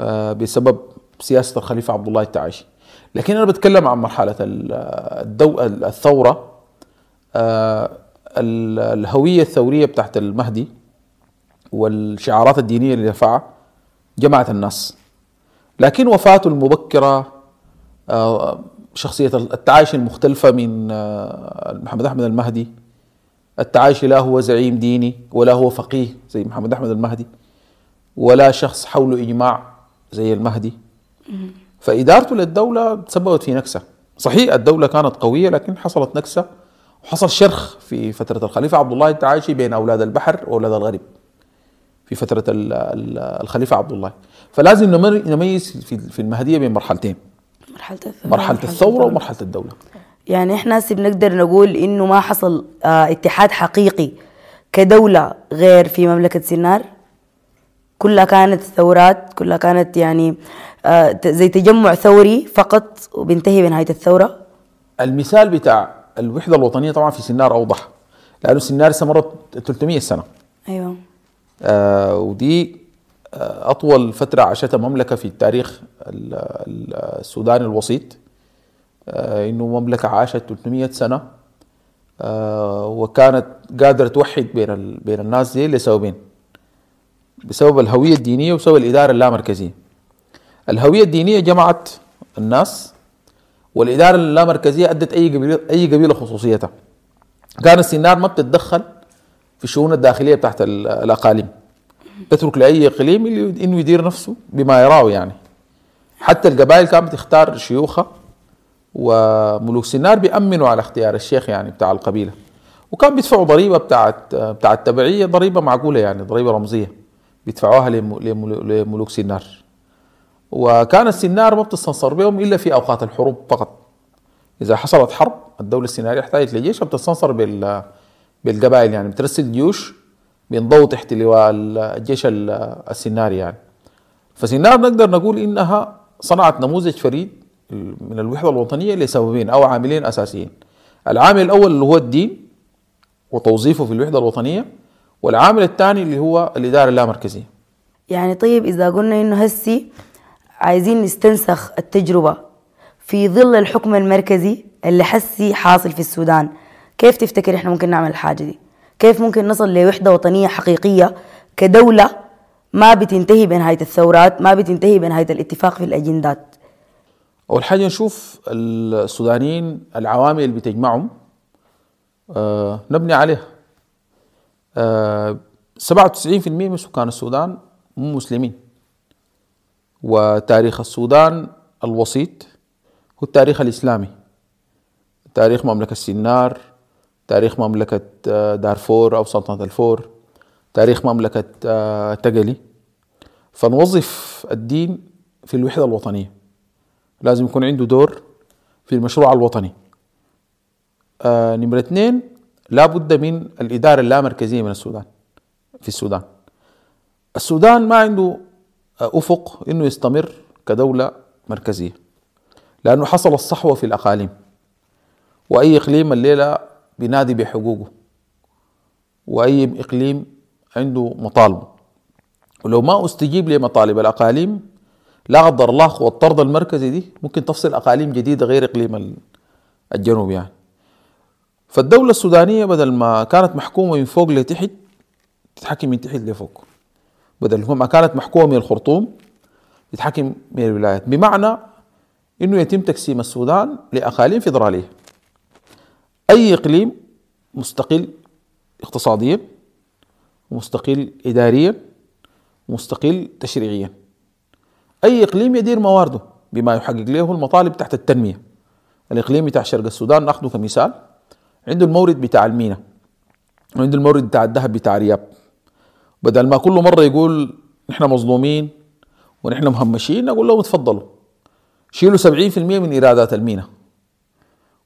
آه، بسبب سياسة الخليفة عبد الله التعايشي. لكن أنا بتكلم عن مرحلة ال- الدو الثورة آه، ال- الهوية الثورية بتاعت المهدي والشعارات الدينية اللي دفعها جمعت الناس. لكن وفاته المبكرة آه، شخصية التعايش المختلفة من محمد أحمد المهدي التعايش لا هو زعيم ديني ولا هو فقيه زي محمد أحمد المهدي ولا شخص حوله إجماع زي المهدي. فادارته للدولة تسببت في نكسة. صحيح الدولة كانت قوية لكن حصلت نكسة وحصل شرخ في فترة الخليفة عبد الله التعايشي بين أولاد البحر وأولاد الغرب في فترة ال- ال- الخليفة عبد الله. فلازم نميز في المهدية بين مرحلتين. مرحلة الثورة مرحلة الثورة ومرحلة الدولة. يعني إحنا هسه بنقدر نقول إنه ما حصل آه اتحاد حقيقي كدولة غير في مملكة سنار كلها كانت ثورات كلها كانت يعني آه زي تجمع ثوري فقط وبينتهي بنهاية الثورة؟ المثال بتاع الوحدة الوطنية طبعا في سنار أوضح لأنه سنار استمرت 300 سنة. أيوه. آه ودي آه أطول فترة عاشتها مملكة في التاريخ ال- ال- السودان الوسيط. إنه مملكة عاشت 300 سنة آه وكانت قادرة توحد بين بين الناس دي لسببين بسبب الهوية الدينية وبسبب الإدارة اللامركزية. الهوية الدينية جمعت الناس والإدارة اللامركزية أدت أي قبيلة أي قبيلة خصوصيتها. كان السنار ما بتتدخل في الشؤون الداخلية بتاعت ال- الأقاليم. تترك لأي إقليم إنه يدير نفسه بما يراه يعني. حتى القبائل كانت بتختار شيوخها وملوك سنار بيأمنوا على اختيار الشيخ يعني بتاع القبيلة. وكان بيدفعوا ضريبة بتاعت بتاعت التبعيه ضريبة معقولة يعني ضريبة رمزية. بيدفعوها لم- لملو- لملوك سنار. وكان السنار ما بتستنصر بهم إلا في أوقات الحروب فقط. إذا حصلت حرب الدولة السيناريه احتاجت لجيش بتستنصر بال بالقبائل يعني. بترسل جيوش بينضووا تحت لواء الجيش ال- السناري يعني. فسنار نقدر نقول إنها صنعت نموذج فريد من الوحدة الوطنية لسببين أو عاملين أساسيين. العامل الأول اللي هو الدين وتوظيفه في الوحدة الوطنية والعامل الثاني اللي هو الإدارة اللامركزية. يعني طيب إذا قلنا إنه هسي عايزين نستنسخ التجربة في ظل الحكم المركزي اللي حسي حاصل في السودان كيف تفتكر إحنا ممكن نعمل الحاجة دي؟ كيف ممكن نصل لوحدة وطنية حقيقية كدولة ما بتنتهي بنهاية الثورات ما بتنتهي بنهاية الاتفاق في الأجندات؟ أول حاجة نشوف السودانيين العوامل اللي بتجمعهم آه نبني عليها. آه 97% من سكان السودان مو مسلمين. وتاريخ السودان الوسيط هو التاريخ الإسلامي. تاريخ مملكة سنار تاريخ مملكة آه، دارفور أو سلطنة الفور تاريخ مملكة آه، تقلي. فنوظف الدين في الوحدة الوطنية. لازم يكون عنده دور في المشروع الوطني. آه نمرة اثنين لابد من الإدارة اللامركزية من السودان في السودان. السودان ما عنده آه، أفق إنه يستمر كدولة مركزية لأنه حصل الصحوة في الأقاليم وأي إقليم الليلة بينادي بحقوقه وأي إقليم عنده مطالبه ولو ما استجيب لمطالب الأقاليم لا قدر الله والطرد المركزي دي ممكن تفصل أقاليم جديدة غير إقليم الجنوب يعني. فالدولة السودانية بدل ما كانت محكومة من فوق لتحت تتحكم من تحت لفوق. بدل ما كانت محكومة من الخرطوم تتحكم من الولايات. بمعنى إنه يتم تقسيم السودان لأقاليم فيدرالية. أي إقليم مستقل اقتصاديا مستقل اداريا مستقل تشريعيا. أي إقليم يدير موارده بما يحقق له المطالب تحت التنمية. الإقليم بتاع شرق السودان ناخذه كمثال. عنده المورد بتاع المينا. وعنده المورد بتاع الذهب بتاع رياب. بدل ما كل مرة يقول نحن مظلومين ونحن مهمشين أقول لهم تفضلوا شيلوا 70% من إيرادات المينا.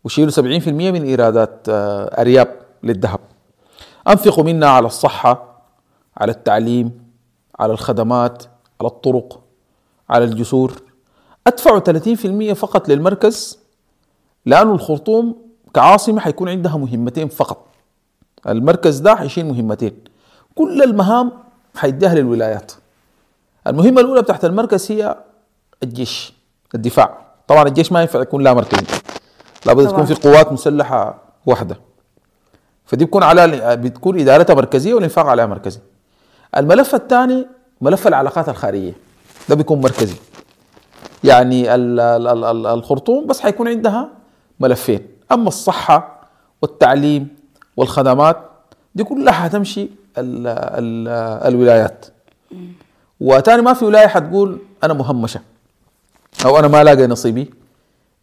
وشيلوا 70% من إيرادات آه، ارياب للذهب. أنفقوا منها على الصحة على التعليم على الخدمات على الطرق. على الجسور. ادفعوا 30% فقط للمركز لأنه الخرطوم كعاصمة حيكون عندها مهمتين فقط. المركز ده حيشيل مهمتين. كل المهام حيديها للولايات. المهمة الأولى بتاعت المركز هي الجيش الدفاع. طبعا الجيش ما ينفع يكون لا مركزي. لابد تكون في قوات مسلحة واحدة. فدي بتكون على بتكون إدارتها مركزية والإنفاق عليها مركزي. الملف الثاني ملف العلاقات الخارجية. ده بيكون مركزي. يعني الخرطوم بس حيكون عندها ملفين. أما الصحة والتعليم والخدمات دي كلها حتمشي ال ال الولايات. وتاني ما في ولاية حتقول أنا مهمشة أو أنا ما لاقي نصيبي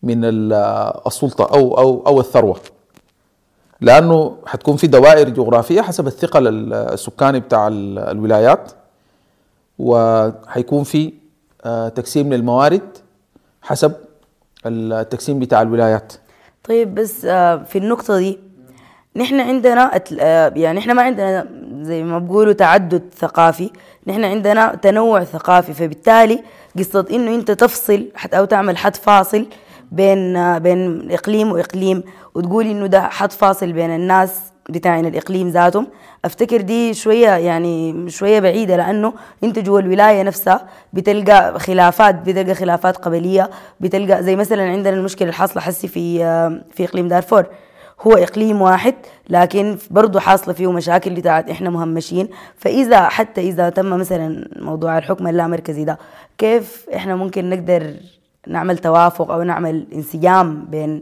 من السلطة أو أو أو الثروة. لأنه حتكون في دوائر جغرافية حسب الثقل السكاني بتاع الولايات. وحيكون في آه، تقسيم للموارد حسب التقسيم بتاع الولايات. طيب بس آه، في النقطة دي نحن عندنا آه، يعني نحن ما عندنا زي ما بقولوا تعدد ثقافي نحن عندنا تنوع ثقافي فبالتالي قصة إنه أنت تفصل أو تعمل حد فاصل بين بين إقليم وإقليم وتقول إنه ده حد فاصل بين الناس بتاعين الإقليم ذاتهم. أفتكر دي شوية يعني شوية بعيدة لأنه أنت جوا الولاية نفسها بتلقى خلافات بتلقى خلافات قبلية بتلقى زي مثلا عندنا المشكلة الحاصلة حسي في في إقليم دارفور. هو إقليم واحد لكن برضه حاصلة فيه مشاكل بتاعت إحنا مهمشين. فإذا حتى إذا تم مثلا موضوع الحكم اللامركزي ده كيف إحنا ممكن نقدر نعمل توافق أو نعمل انسجام بين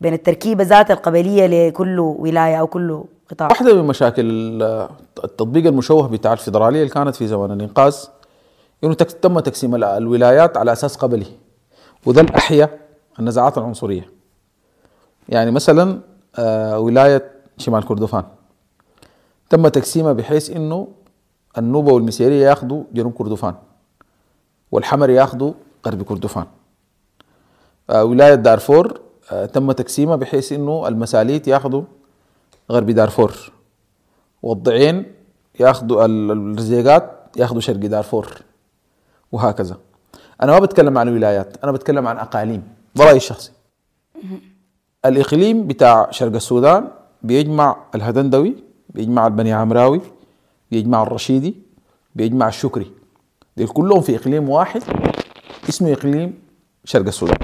بين التركيبة ذات القبليه لكل ولاية أو كل قطاع. واحدة من مشاكل التطبيق المشوه بتاع الفيدرالية اللي كانت في زمن الإنقاذ إنه تم تقسيم الولايات على أساس قبلي وده الاحيا النزاعات العنصرية. يعني مثلا آه، ولاية شمال كردفان. تم تقسيمها بحيث إنه النوبة والمسيرية ياخذوا جنوب كردفان والحمر ياخذوا غرب كردفان. آه، ولاية دارفور تم تقسيمها بحيث إنه المساليت ياخذوا غرب دارفور والضعين ياخذوا الرزيقات ياخذوا شرق دارفور وهكذا. أنا ما بتكلم عن ولايات أنا بتكلم عن أقاليم برايي الشخصي. الإقليم بتاع شرق السودان بيجمع الهدندوي بيجمع البني عمراوي بيجمع الرشيدي بيجمع الشكري. دول كلهم في إقليم واحد اسمه إقليم شرق السودان.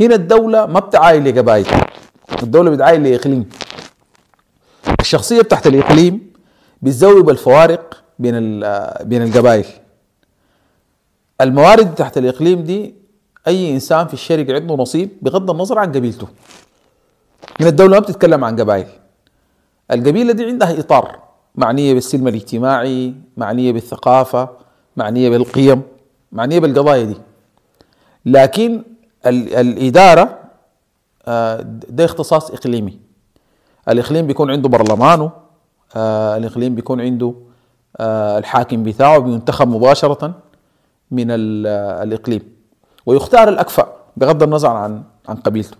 هنا الدولة ما بتعاين لقبائل الدولة بتعاين لإقليم الشخصية بتاعت الإقليم بتزوب الفوارق بين بين القبائل. الموارد تحت الإقليم دي أي إنسان في الشرق عنده نصيب بغض النظر عن قبيلته. من الدولة ما بتتكلم عن قبائل. القبيلة دي عندها إطار معنية بالسلم الاجتماعي معنية بالثقافة معنية بالقيم معنية بالقضايا دي. لكن الإدارة آه، ده اختصاص إقليمي. الإقليم بيكون عنده برلمانه آه، الإقليم بيكون عنده آه، الحاكم بتاعه بينتخب مباشرة من الإقليم. ويختار الأكفأ بغض النظر عن عن قبيلته.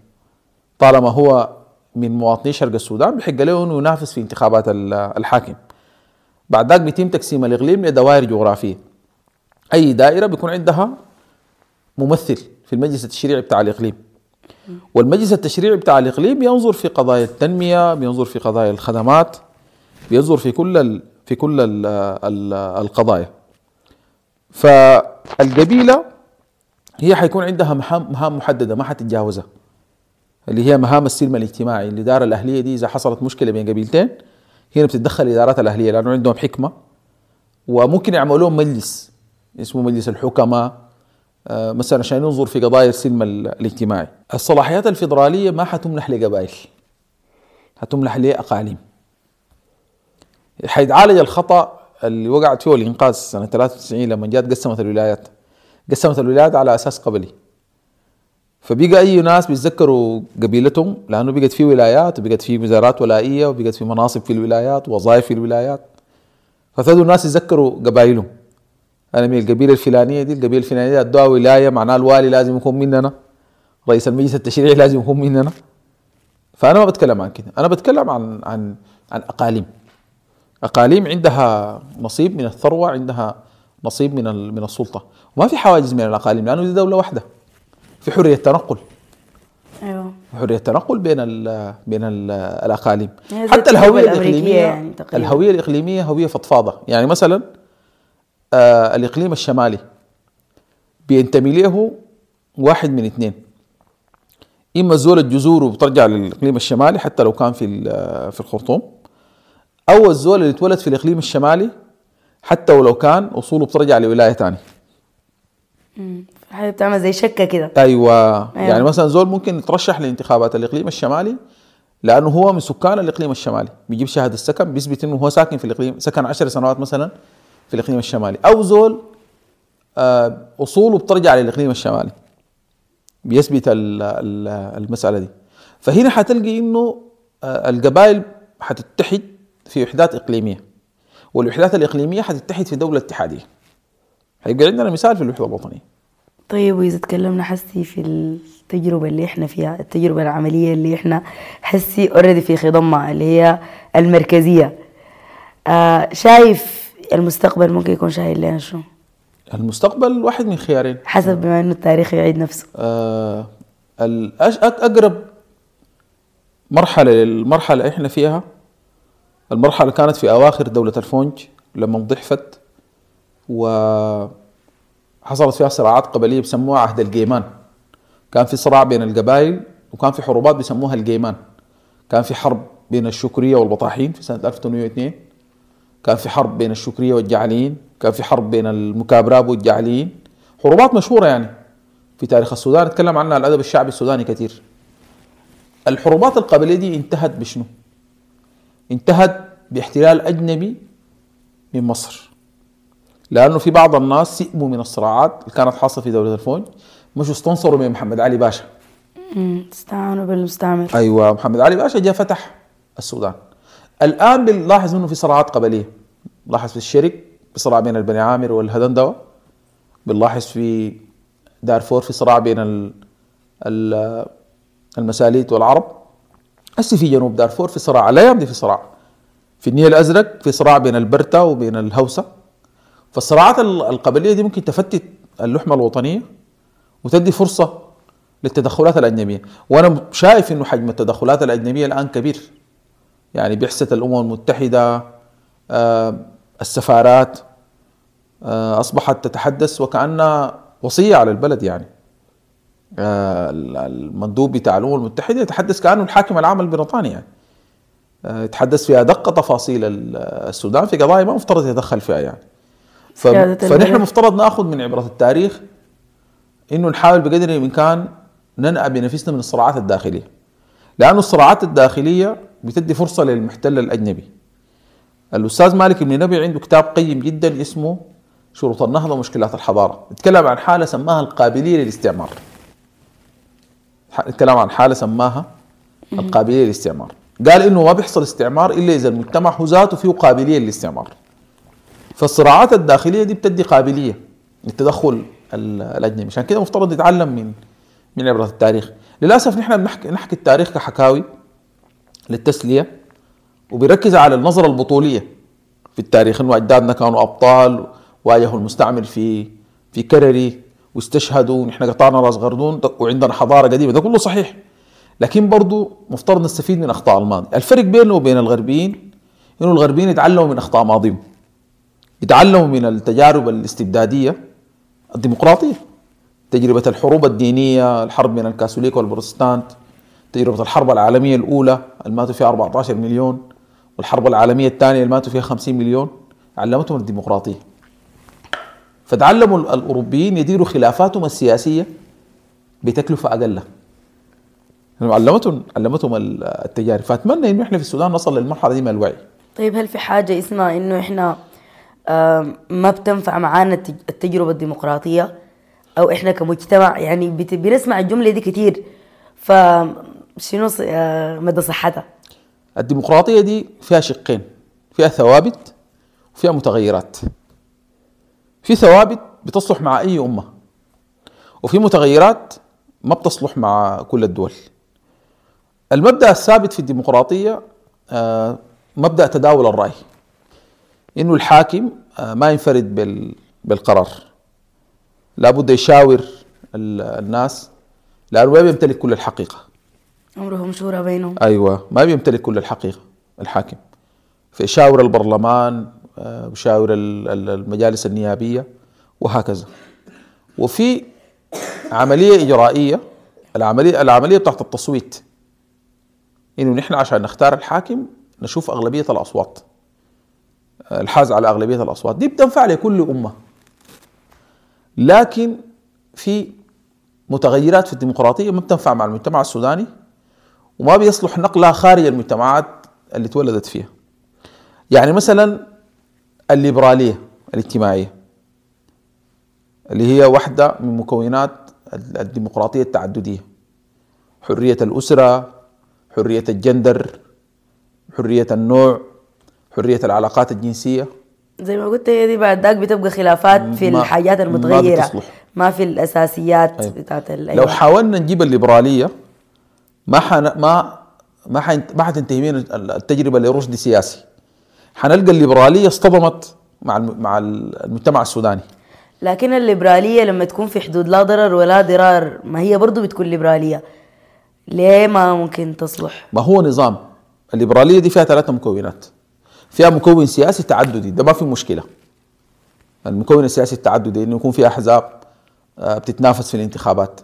طالما هو من مواطني شرق السودان بحق له إنه ينافس في انتخابات الحاكم. بعد ذلك بيتم تقسيم الإقليم لدوائر جغرافية. أي دائرة بيكون عندها ممثل. في المجلس التشريعي بتاع الإقليم. والمجلس التشريعي بتاع الإقليم بينظر في قضايا التنمية بينظر في قضايا الخدمات بينظر في كل ال... في كل ال ال القضايا. فالقبيلة هي حيكون عندها مهام محددة ما حتتجاوزها. اللي هي مهام السلم الاجتماعي الإدارة الأهلية دي إذا حصلت مشكلة بين قبيلتين هنا بتتدخل الادارات الأهلية لأنه عندهم حكمة. وممكن يعملوا لهم مجلس اسمه مجلس الحكماء مثلا عشان ينظر في قضايا السلم الاجتماعي. الصلاحيات الفيدرالية ما حتمنح لقبائل حتمنح لأقاليم. حيتعالج الخطأ اللي وقعت فيه الإنقاذ سنة 93 لما جات قسمت الولايات. قسمت الولايات على أساس قبلي. فبقى أي ناس بيتذكروا قبيلتهم لأنه بقت في ولايات وبقت في وزارات ولائية وبقت في مناصب في الولايات ووظائف في الولايات. فابتدوا الناس يتذكروا قبائلهم. أنا من القبيله الفلانية دي القبيلة الفلانية دي أدوها ولاية معناها الوالي لازم يكون مننا. رئيس المجلس التشريعي لازم يكون مننا. فأنا ما بتكلم عن كده. أنا بتكلم عن عن عن أقاليم. أقاليم عندها نصيب من الثروة عندها نصيب من من السلطة. وما في حواجز من الأقاليم لأنه دي دولة واحدة. في حرية تنقل. أيوه. حرية تنقل بين ال بين ال الأقاليم. حتى الهوية الإقليمية يعني. الهوية الإقليمية هوية فضفاضة. يعني مثلا آه الإقليم الشمالي. بينتمي له واحد من اثنين. إما الزول الجذور وبترجع للإقليم الشمالي حتى لو كان في ال- في الخرطوم أو الزول اللي اتولد في الإقليم الشمالي حتى ولو كان أصوله بترجع لولاية ثانية حاجة بتعمل زي شكة كده. أيوه. أيوة. يعني مثلا زول ممكن يترشح لانتخابات الإقليم الشمالي لأنه هو من سكان الإقليم الشمالي. بيجيب شهادة السكن بيثبت إنه هو ساكن في الإقليم سكن عشر سنوات مثلا. في الإقليم الشمالي. أو زول آه، أصوله بترجع للإقليم الشمالي بيثبت ال- ال- المسألة دي. فهنا حتلقي إنه آه، القبائل حتتحد في وحدات إقليمية والوحدات الإقليمية حتتحد في دولة اتحادية. هيبقى عندنا مثال في الوحدة الوطنية. طيب وإذا تكلمنا حسي في التجربة اللي إحنا فيها التجربة العملية اللي إحنا حسي اوريدي في خضمها اللي هي المركزية. آه شايف المستقبل ممكن يكون شايل لنا شنو المستقبل واحد من خيارين. حسب بما إنه التاريخ يعيد نفسه. آه أقرب مرحلة للمرحلة اللي إحنا فيها المرحلة كانت في أواخر دولة الفونج لما ضحفت وحصلت فيها صراعات قبلية بسموها عهد الجيمان. كان في صراع بين القبائل وكان في حروبات بيسموها الجيمان. كان في حرب بين الشكرية والبطاحين في سنة 1802 كان في حرب بين الشكرية والجعليين كان في حرب بين المكابراب والجعليين. حروبات مشهورة يعني. في تاريخ السودان اتكلم عنها الأدب الشعبي السوداني كثير. الحروبات القبلية دي انتهت بشنو؟ انتهت باحتلال أجنبي من مصر. لأنه في بعض الناس سئموا من الصراعات اللي كانت حاصلة في دولة الفونج مشوا استنصروا من محمد علي باشا. استعانوا بالمستعمر. أيوه محمد علي باشا جاء فتح السودان. الآن بنلاحظ إنه في صراعات قبلية. نلاحظ في الشرق في صراع بين البني عامر والهدندوه بنلاحظ في دارفور في صراع بين ال ال المساليت والعرب. هسه في جنوب دارفور في صراع الأيام دي في صراع. في النيل الأزرق في صراع بين البرتا وبين الهوسة. فالصراعات ال- القبلية دي ممكن تفتت اللحمة الوطنية وتدي فرصة للتدخلات الأجنبية. وأنا شايف إنه حجم التدخلات الأجنبية الآن كبير. يعني بعثة الأمم المتحدة آه، السفارات آه، أصبحت تتحدث وكأنها وصية على البلد يعني. آه، المندوب بتاع الأمم المتحدة يتحدث كأنه الحاكم العام البريطاني يعني. يتحدث في أدق تفاصيل ال- السودان في قضايا ما مفترض يتدخل فيها يعني. ف... فنحن. مفترض نأخذ من عبرة التاريخ إنه نحاول بقدر الإمكان ننأى بنفسنا من الصراعات الداخلية. لأن الصراعات الداخلية بتدي فرصة للمحتل الأجنبي. الأستاذ مالك بن نبي عنده كتاب قيم جدا اسمه شروط النهضة ومشكلات الحضارة. يتكلم عن حالة سماها القابلية للاستعمار. يتكلم عن حالة سماها القابلية للاستعمار. قال إنه ما بيحصل استعمار إلا إذا المجتمع هو ذاته فيه قابلية للاستعمار. فالصراعات الداخلية دي بتدي قابلية للتدخل ال- الأجنبي. عشان كده مفترض نتعلم من من عبرة التاريخ. للأسف نحن بنحكي نحكي التاريخ كحكاوي للتسلية وبيركز على النظرة البطولية في التاريخ إنه أجدادنا كانوا أبطال واجهوا المستعمر في في كرري واستشهدوا ونحن قطعنا راس غردون وعندنا حضارة قديمة. ده كله صحيح. لكن برضو مفترض نستفيد من أخطاء الماضي. الفرق بينه وبين الغربيين إنه الغربيين يتعلموا من أخطاء ماضيهم يتعلموا من التجارب الاستبدادية الديمقراطية. تجربة الحروب الدينية الحرب بين الكاثوليك والبروتستانت تجربة الحرب العالمية الأولى اللي ماتوا فيها 14 مليون والحرب العالمية الثانية اللي ماتوا فيها 50 مليون علمتهم الديمقراطية. فتعلموا الأوروبيين يديروا خلافاتهم السياسية بتكلفة أقل. يعني علمتهم علمتهم التجارب. فأتمنى إنه إحنا في السودان نصل للمرحلة دي من الوعي. طيب هل في حاجة اسمها إنه إحنا آم، ما بتنفع معانا التج- التجربة الديمقراطية؟ أو إحنا كمجتمع يعني بنسمع الجملة دي كتير. فشنو ص- آه، مدى صحتها؟ الديمقراطية دي فيها شقين فيها ثوابت وفيها متغيرات. في ثوابت بتصلح مع أي أمة وفي متغيرات ما بتصلح مع كل الدول. المبدأ الثابت في الديمقراطية آه، مبدأ تداول الرأي. إنه الحاكم آه، ما ينفرد بال- بالقرار. لابد يشاور ال- الناس لأنه ما بيمتلك كل الحقيقة. امرهم شورى بينهم؟ أيوه ما بيمتلك كل الحقيقة الحاكم. فيشاور البرلمان آه، ال- ال- المجالس النيابية وهكذا. وفي عملية إجرائية العملية العملية بتاعت التصويت. إنه نحن عشان نختار الحاكم نشوف أغلبية الأصوات. آه، الحاز على أغلبية الأصوات. دي بتنفع لكل أمة. لكن في متغيرات في الديمقراطية ما بتنفع مع المجتمع السوداني وما بيصلح نقلها خارج المجتمعات اللي تولدت فيها. يعني مثلا الليبرالية الاجتماعية اللي هي واحدة من مكونات الديمقراطية التعددية. حرية الأسرة حرية الجندر حرية النوع حرية العلاقات الجنسية. زي ما قلت هي دي بعد ذاك بتبقى خلافات في ما- الحاجات ما المتغيرة بتصلح. ما في الأساسيات أيوة. بتاعت ال- لو. حاولنا نجيب الليبرالية ما حن... ما ما حين- ما حتنتهي من التجربة لرشد سياسي حنلقى الليبرالية اصطدمت مع الم... مع المجتمع السوداني لكن الليبرالية لما تكون في حدود لا ضرر ولا ضرار ما هي برضو بتكون ليبرالية ليه ما ممكن تصلح ما هو نظام الليبرالية دي فيها ثلاثة مكونات فيها مكون سياسي تعددي. ده ما في مشكلة. المكون السياسي التعددي إنه يكون في احزاب آه، بتتنافس في الانتخابات.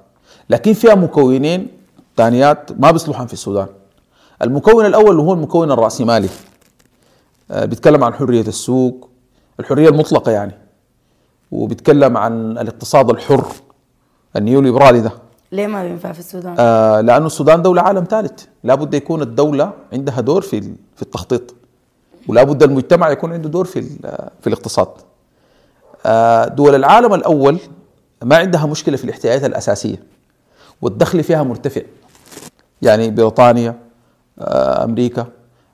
لكن فيها مكونين ثانيات ما بيصلحن في السودان. المكون الأول هو المكون الراسمالي آه، بيتكلم عن حرية السوق الحرية المطلقة يعني. وبيتكلم عن الاقتصاد الحر النيو ليبرالي ده. ليه ما بينفع في السودان؟ آه لأنه السودان دولة عالم ثالث. لابد يكون الدولة عندها دور في في التخطيط. ولابد المجتمع يكون عنده دور في في الاقتصاد. آه دول العالم الأول ما عندها مشكلة في الاحتياجات الأساسية والدخل فيها مرتفع. يعني بريطانيا آه أمريكا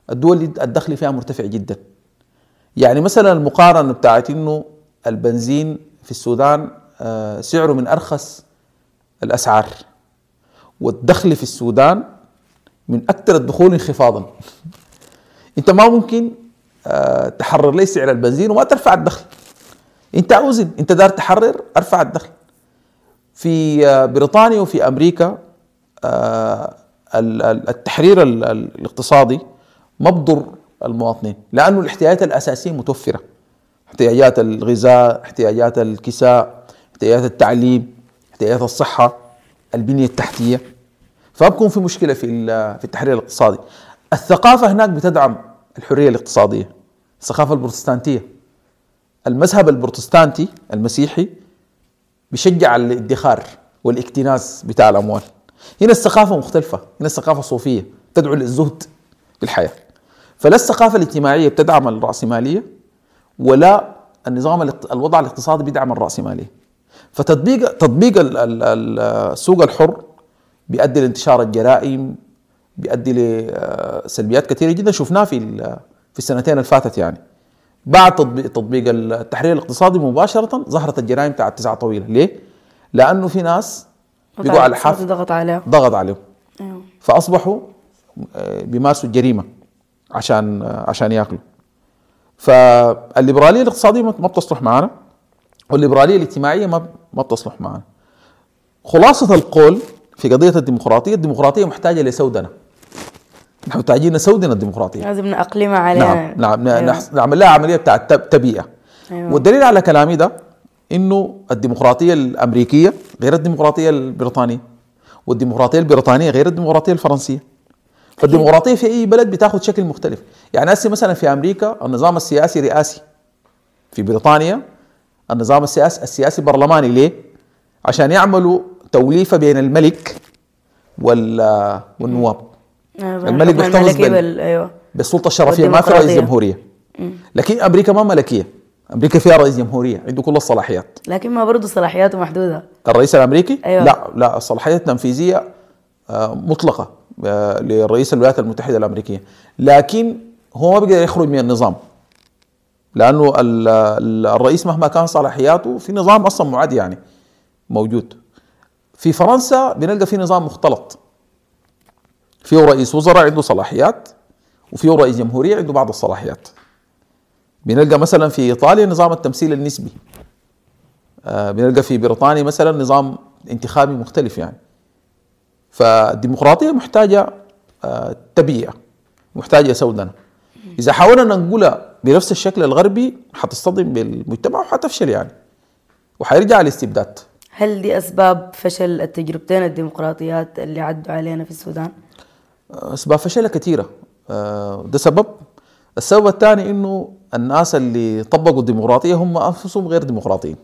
الدول دي الدخل فيها مرتفع جدا. يعني مثلا المقارنة بتاعت إنه البنزين في السودان آه سعره من أرخص الأسعار والدخل في السودان من أكثر الدخول انخفاضا. أنت ما ممكن تحرر لي سعر البنزين وما ترفع الدخل. انت اوزن انت دار تحرر ارفع الدخل. في آه، بريطانيا وفي أمريكا آه، ال- ال- التحرير ال- ال- الاقتصادي ما بضر المواطنين لأنه الاحتياجات الأساسية متوفرة. احتياجات الغذاء احتياجات الكساء احتياجات التعليم احتياجات الصحة البنية التحتية. فبكون في مشكلة في في التحرير الاقتصادي. الثقافة هناك بتدعم الحرية الاقتصادية الثقافه البروتستانتية. المذهب البروتستانتي المسيحي بيشجع الادخار والاكتناز بتاع الأموال. هنا الثقافه مختلفة هنا الثقافه صوفية تدعو للزهد في الحياة فلا الثقافه الاجتماعية بتدعم الرأسمالية ولا النظام الوضع الاقتصادي بيدعم الرأسمالية. فتطبيق تطبيق ال- ال- ال- السوق الحر بيؤدي لانتشار الجرائم بيؤدي لسلبيات كثيرة جدا شفناها في في السنتين اللي فاتت يعني. بعد تطبيق تطبيق التحرير الاقتصادي مباشرة ظهرت الجرائم بتاعت تسعة طويلة. ليه؟ لأنه في ناس بيقوا على حافظ ضغط عليها ضغط عليهم. أيوة. فأصبحوا آه، بيمارسوا الجريمة عشان آه، عشان ياكلوا. فالليبرالية الاقتصادية ما ما بتصلح معنا والليبرالية الاجتماعية ما ما بتصلح معنا خلاصة القول في قضية الديمقراطية الديمقراطية محتاجة لسودنه نحن محتاجين نسودنا الديمقراطية. لازم نأقلمها عليها. نعم نعم أيوة. نعمل لها عملية بتاعت تب- تبيئة. أيوة. والدليل على كلامي ده إنه الديمقراطية الأمريكية غير الديمقراطية البريطانية والديمقراطية البريطانية غير الديمقراطية الفرنسية. فالديمقراطية في أي بلد بتاخذ شكل مختلف. يعني هسه مثلا في أمريكا النظام السياسي رئاسي. في بريطانيا النظام السياسي السياسي برلماني. ليه؟ عشان يعملوا توليفة بين الملك وال والنواب. الملك الحكم بيحتفظ بال-. أيوه. بالسلطة الشرفية ما في رئيس. جمهورية. لكن أمريكا ما ملكية. أمريكا فيها رئيس جمهورية عنده كل الصلاحيات. لكن ما برضه صلاحياته محدودة. الرئيس الأمريكي؟ أيوة. لا لا الصلاحيات التنفيذيه آه، مطلقة آه، لرئيس الولايات المتحدة الأمريكية. لكن هو ما بيقدر يخرج من النظام. لأنه ال- ال- الرئيس مهما كان صلاحياته في نظام أصلا معد يعني موجود. في فرنسا بنلقى في نظام مختلط. فيه رئيس وزراء عنده صلاحيات وفيه رئيس جمهورية عنده بعض الصلاحيات. بنلقى مثلا في إيطاليا نظام التمثيل النسبي. آه، بنلقى في بريطانيا مثلا نظام انتخابي مختلف يعني. فالديمقراطية محتاجة آه، تبيئه محتاجة سودنه إذا حاولنا ننقلها بنفس الشكل الغربي حتصطدم بالمجتمع وحتفشل يعني. وحيرجع الاستبداد هل دي أسباب فشل التجربتين الديمقراطيات اللي عدوا علينا في السودان؟ أسباب فشلها كثيرة. آه، ده سبب. السبب الثاني إنه الناس اللي طبقوا الديمقراطية هم أنفسهم غير ديمقراطيين.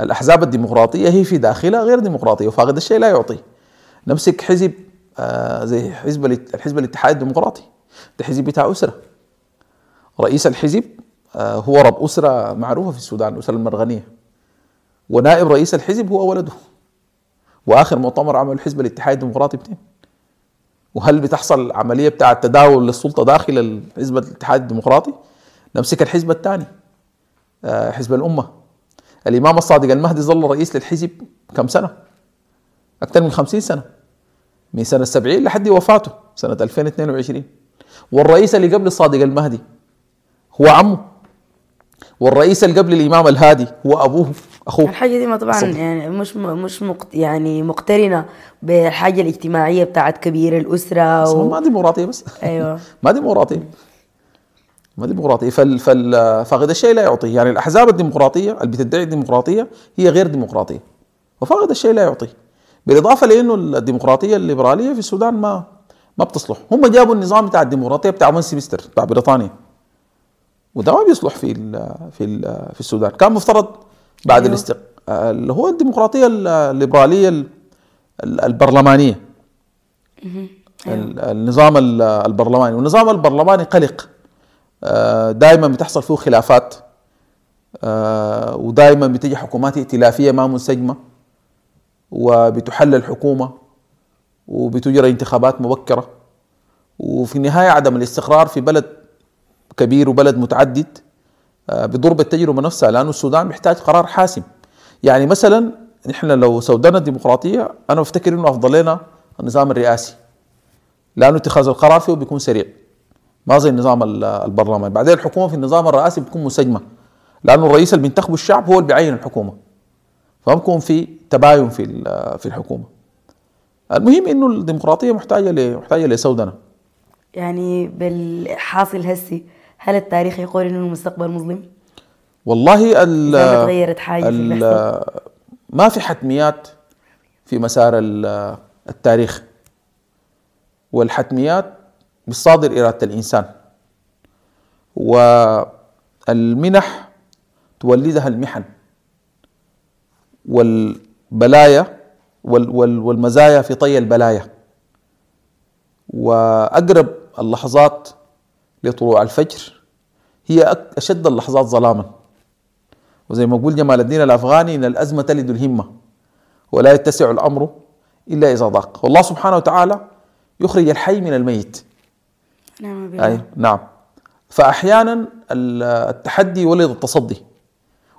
الأحزاب الديمقراطية هي في داخلها غير ديمقراطية وفاقد الشيء لا يعطي. نمسك حزب آه، زي حزب الحزب الاتحاد الديمقراطي. ده حزب بتاع أسرة. رئيس الحزب آه، هو رب أسرة معروفة في السودان الاسره المرغنية. ونائب رئيس الحزب هو ولده. وآخر مؤتمر عمل الحزب الاتحاد الديمقراطي بتين وهل بتحصل عملية بتاع تداول للسلطة داخل الحزب الاتحاد الديمقراطي؟ نمسك الحزب الثاني آه، حزب الأمة. الإمام الصادق المهدي ظل رئيس للحزب كم سنة؟ أكثر من خمسين سنة. من سنة 70 لحد وفاته سنة 2022 والرئيس اللي قبل الصادق المهدي هو عمه. والرئيس اللي قبل الإمام الهادي هو أبوه. اخوه الحاجة دي ما طبعا صدق. يعني مش م- مش مقت يعني مقترنة بالحاجة الاجتماعية بتاعت كبير الأسرة و... ما ديمقراطيه بس. أيوه. ما ديمقراطيه ما ديمقراطيه فال فال فاقد الشيء لا يعطي. يعني الأحزاب الديمقراطية اللي بتدعي الديمقراطية هي غير ديمقراطية. وفاقد الشيء لا يعطي. بالإضافة لإنه الديمقراطية الليبرالية في السودان ما ما بتصلح. هم جابوا النظام بتاع الديمقراطية بتاع ون سيمستر بتاع بريطانيا. وده ما بيصلح في ال في ال في السودان. كان مفترض بعد أيوه. الاستق اللي هو الديمقراطية الليبرالية ال- ال- البرلمانية. ال- النظام ال- البرلماني. والنظام البرلماني قلق. دائما بتحصل فيه خلافات. ودائما بتجي حكومات ائتلافية ما منسجمة وبتحل الحكومة وبتجرى انتخابات مبكرة. وفي النهاية عدم الاستقرار في بلد كبير وبلد متعدد. آه، بضرب التجربه نفسها لأنه السودان محتاج قرار حاسم. يعني مثلا نحن لو سودنا الديمقراطية أنا بفتكر إنه أفضل لنا النظام الرئاسي لأنه اتخاذ القرار فيه بيكون سريع. ما زي النظام ال- البرلماني بعدين الحكومة في النظام الرئاسي بتكون مسجمة لأنه الرئيس اللي بينتخبه الشعب هو اللي بيعين الحكومة. فما بيكون في تباين في في الحكومة. المهم إنه الديمقراطية محتاجة ل- محتاجة لسودنه يعني بالحاصل هسي هل التاريخ يقول إنه المستقبل مظلم؟ والله ال تغيرت حاجة في ما في حتميات في مسار ال- التاريخ. والحتميات بتصادر إرادة الإنسان. والمنح تولدها المحن. والبلايا وال- وال- والمزايا في طي البلايا. وأقرب اللحظات لطلوع الفجر. هي أشد اللحظات ظلاما. وزي ما يقول جمال الدين الأفغاني إن الأزمة تلد الهمة ولا يتسع الأمر إلا إذا ضاق. والله سبحانه وتعالى يخرج الحي من الميت. نعم أي نعم. فأحيانا ال- التحدي ولد التصدي.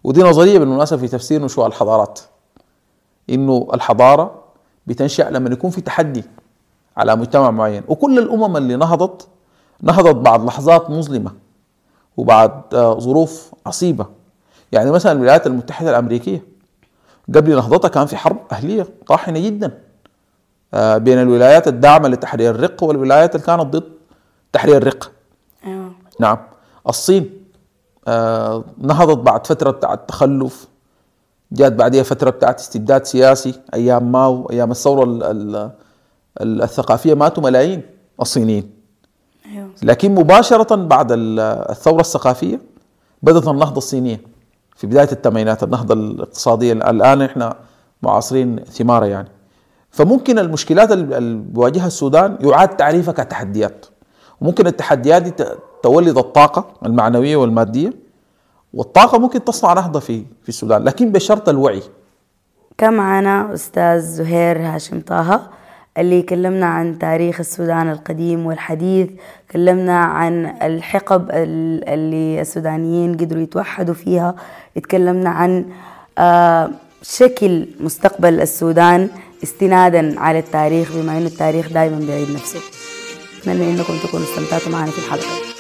ودي نظرية بالمناسبة في تفسير نشوء الحضارات. إنه الحضارة بتنشأ لما يكون في تحدي على مجتمع معين. وكل الأمم اللي نهضت نهضت بعد لحظات مظلمة وبعد آه، ظروف عصيبة. يعني مثلا الولايات المتحدة الأمريكية قبل نهضتها كان في حرب أهلية طاحنة جدا آه، بين الولايات الداعمة لتحرير الرق والولايات اللي كانت ضد تحرير الرق. أيوه. نعم. الصين آه، نهضت بعد فترة بتاعت تخلف جات بعدها فترة بتاعت استبداد سياسي أيام ماو أيام الثورة ال- ال- ال- الثقافية ماتوا ملايين الصينيين. لكن مباشرة بعد ال- الثورة الثقافية بدأت النهضة الصينية. في بداية الثمانينات النهضة الاقتصادية. الآن إحنا معاصرين ثمارها يعني. فممكن المشكلات ال- اللي بيواجهها السودان يعاد تعريفها كتحديات. وممكن التحديات دي تولد الطاقة المعنوية والمادية والطاقة ممكن تصنع نهضة في في السودان لكن بشرط الوعي. كان معنا أستاذ زهير هاشم طه. اللي كلمنا عن تاريخ السودان القديم والحديث كلمنا عن الحقب ال- اللي السودانيين قدروا يتوحدوا فيها اتكلمنا عن آه، شكل مستقبل السودان استنادا على التاريخ بما انه التاريخ دائما بيعيد نفسه. أتمنى إنكم تكونوا استمتعتوا معنا في الحلقة.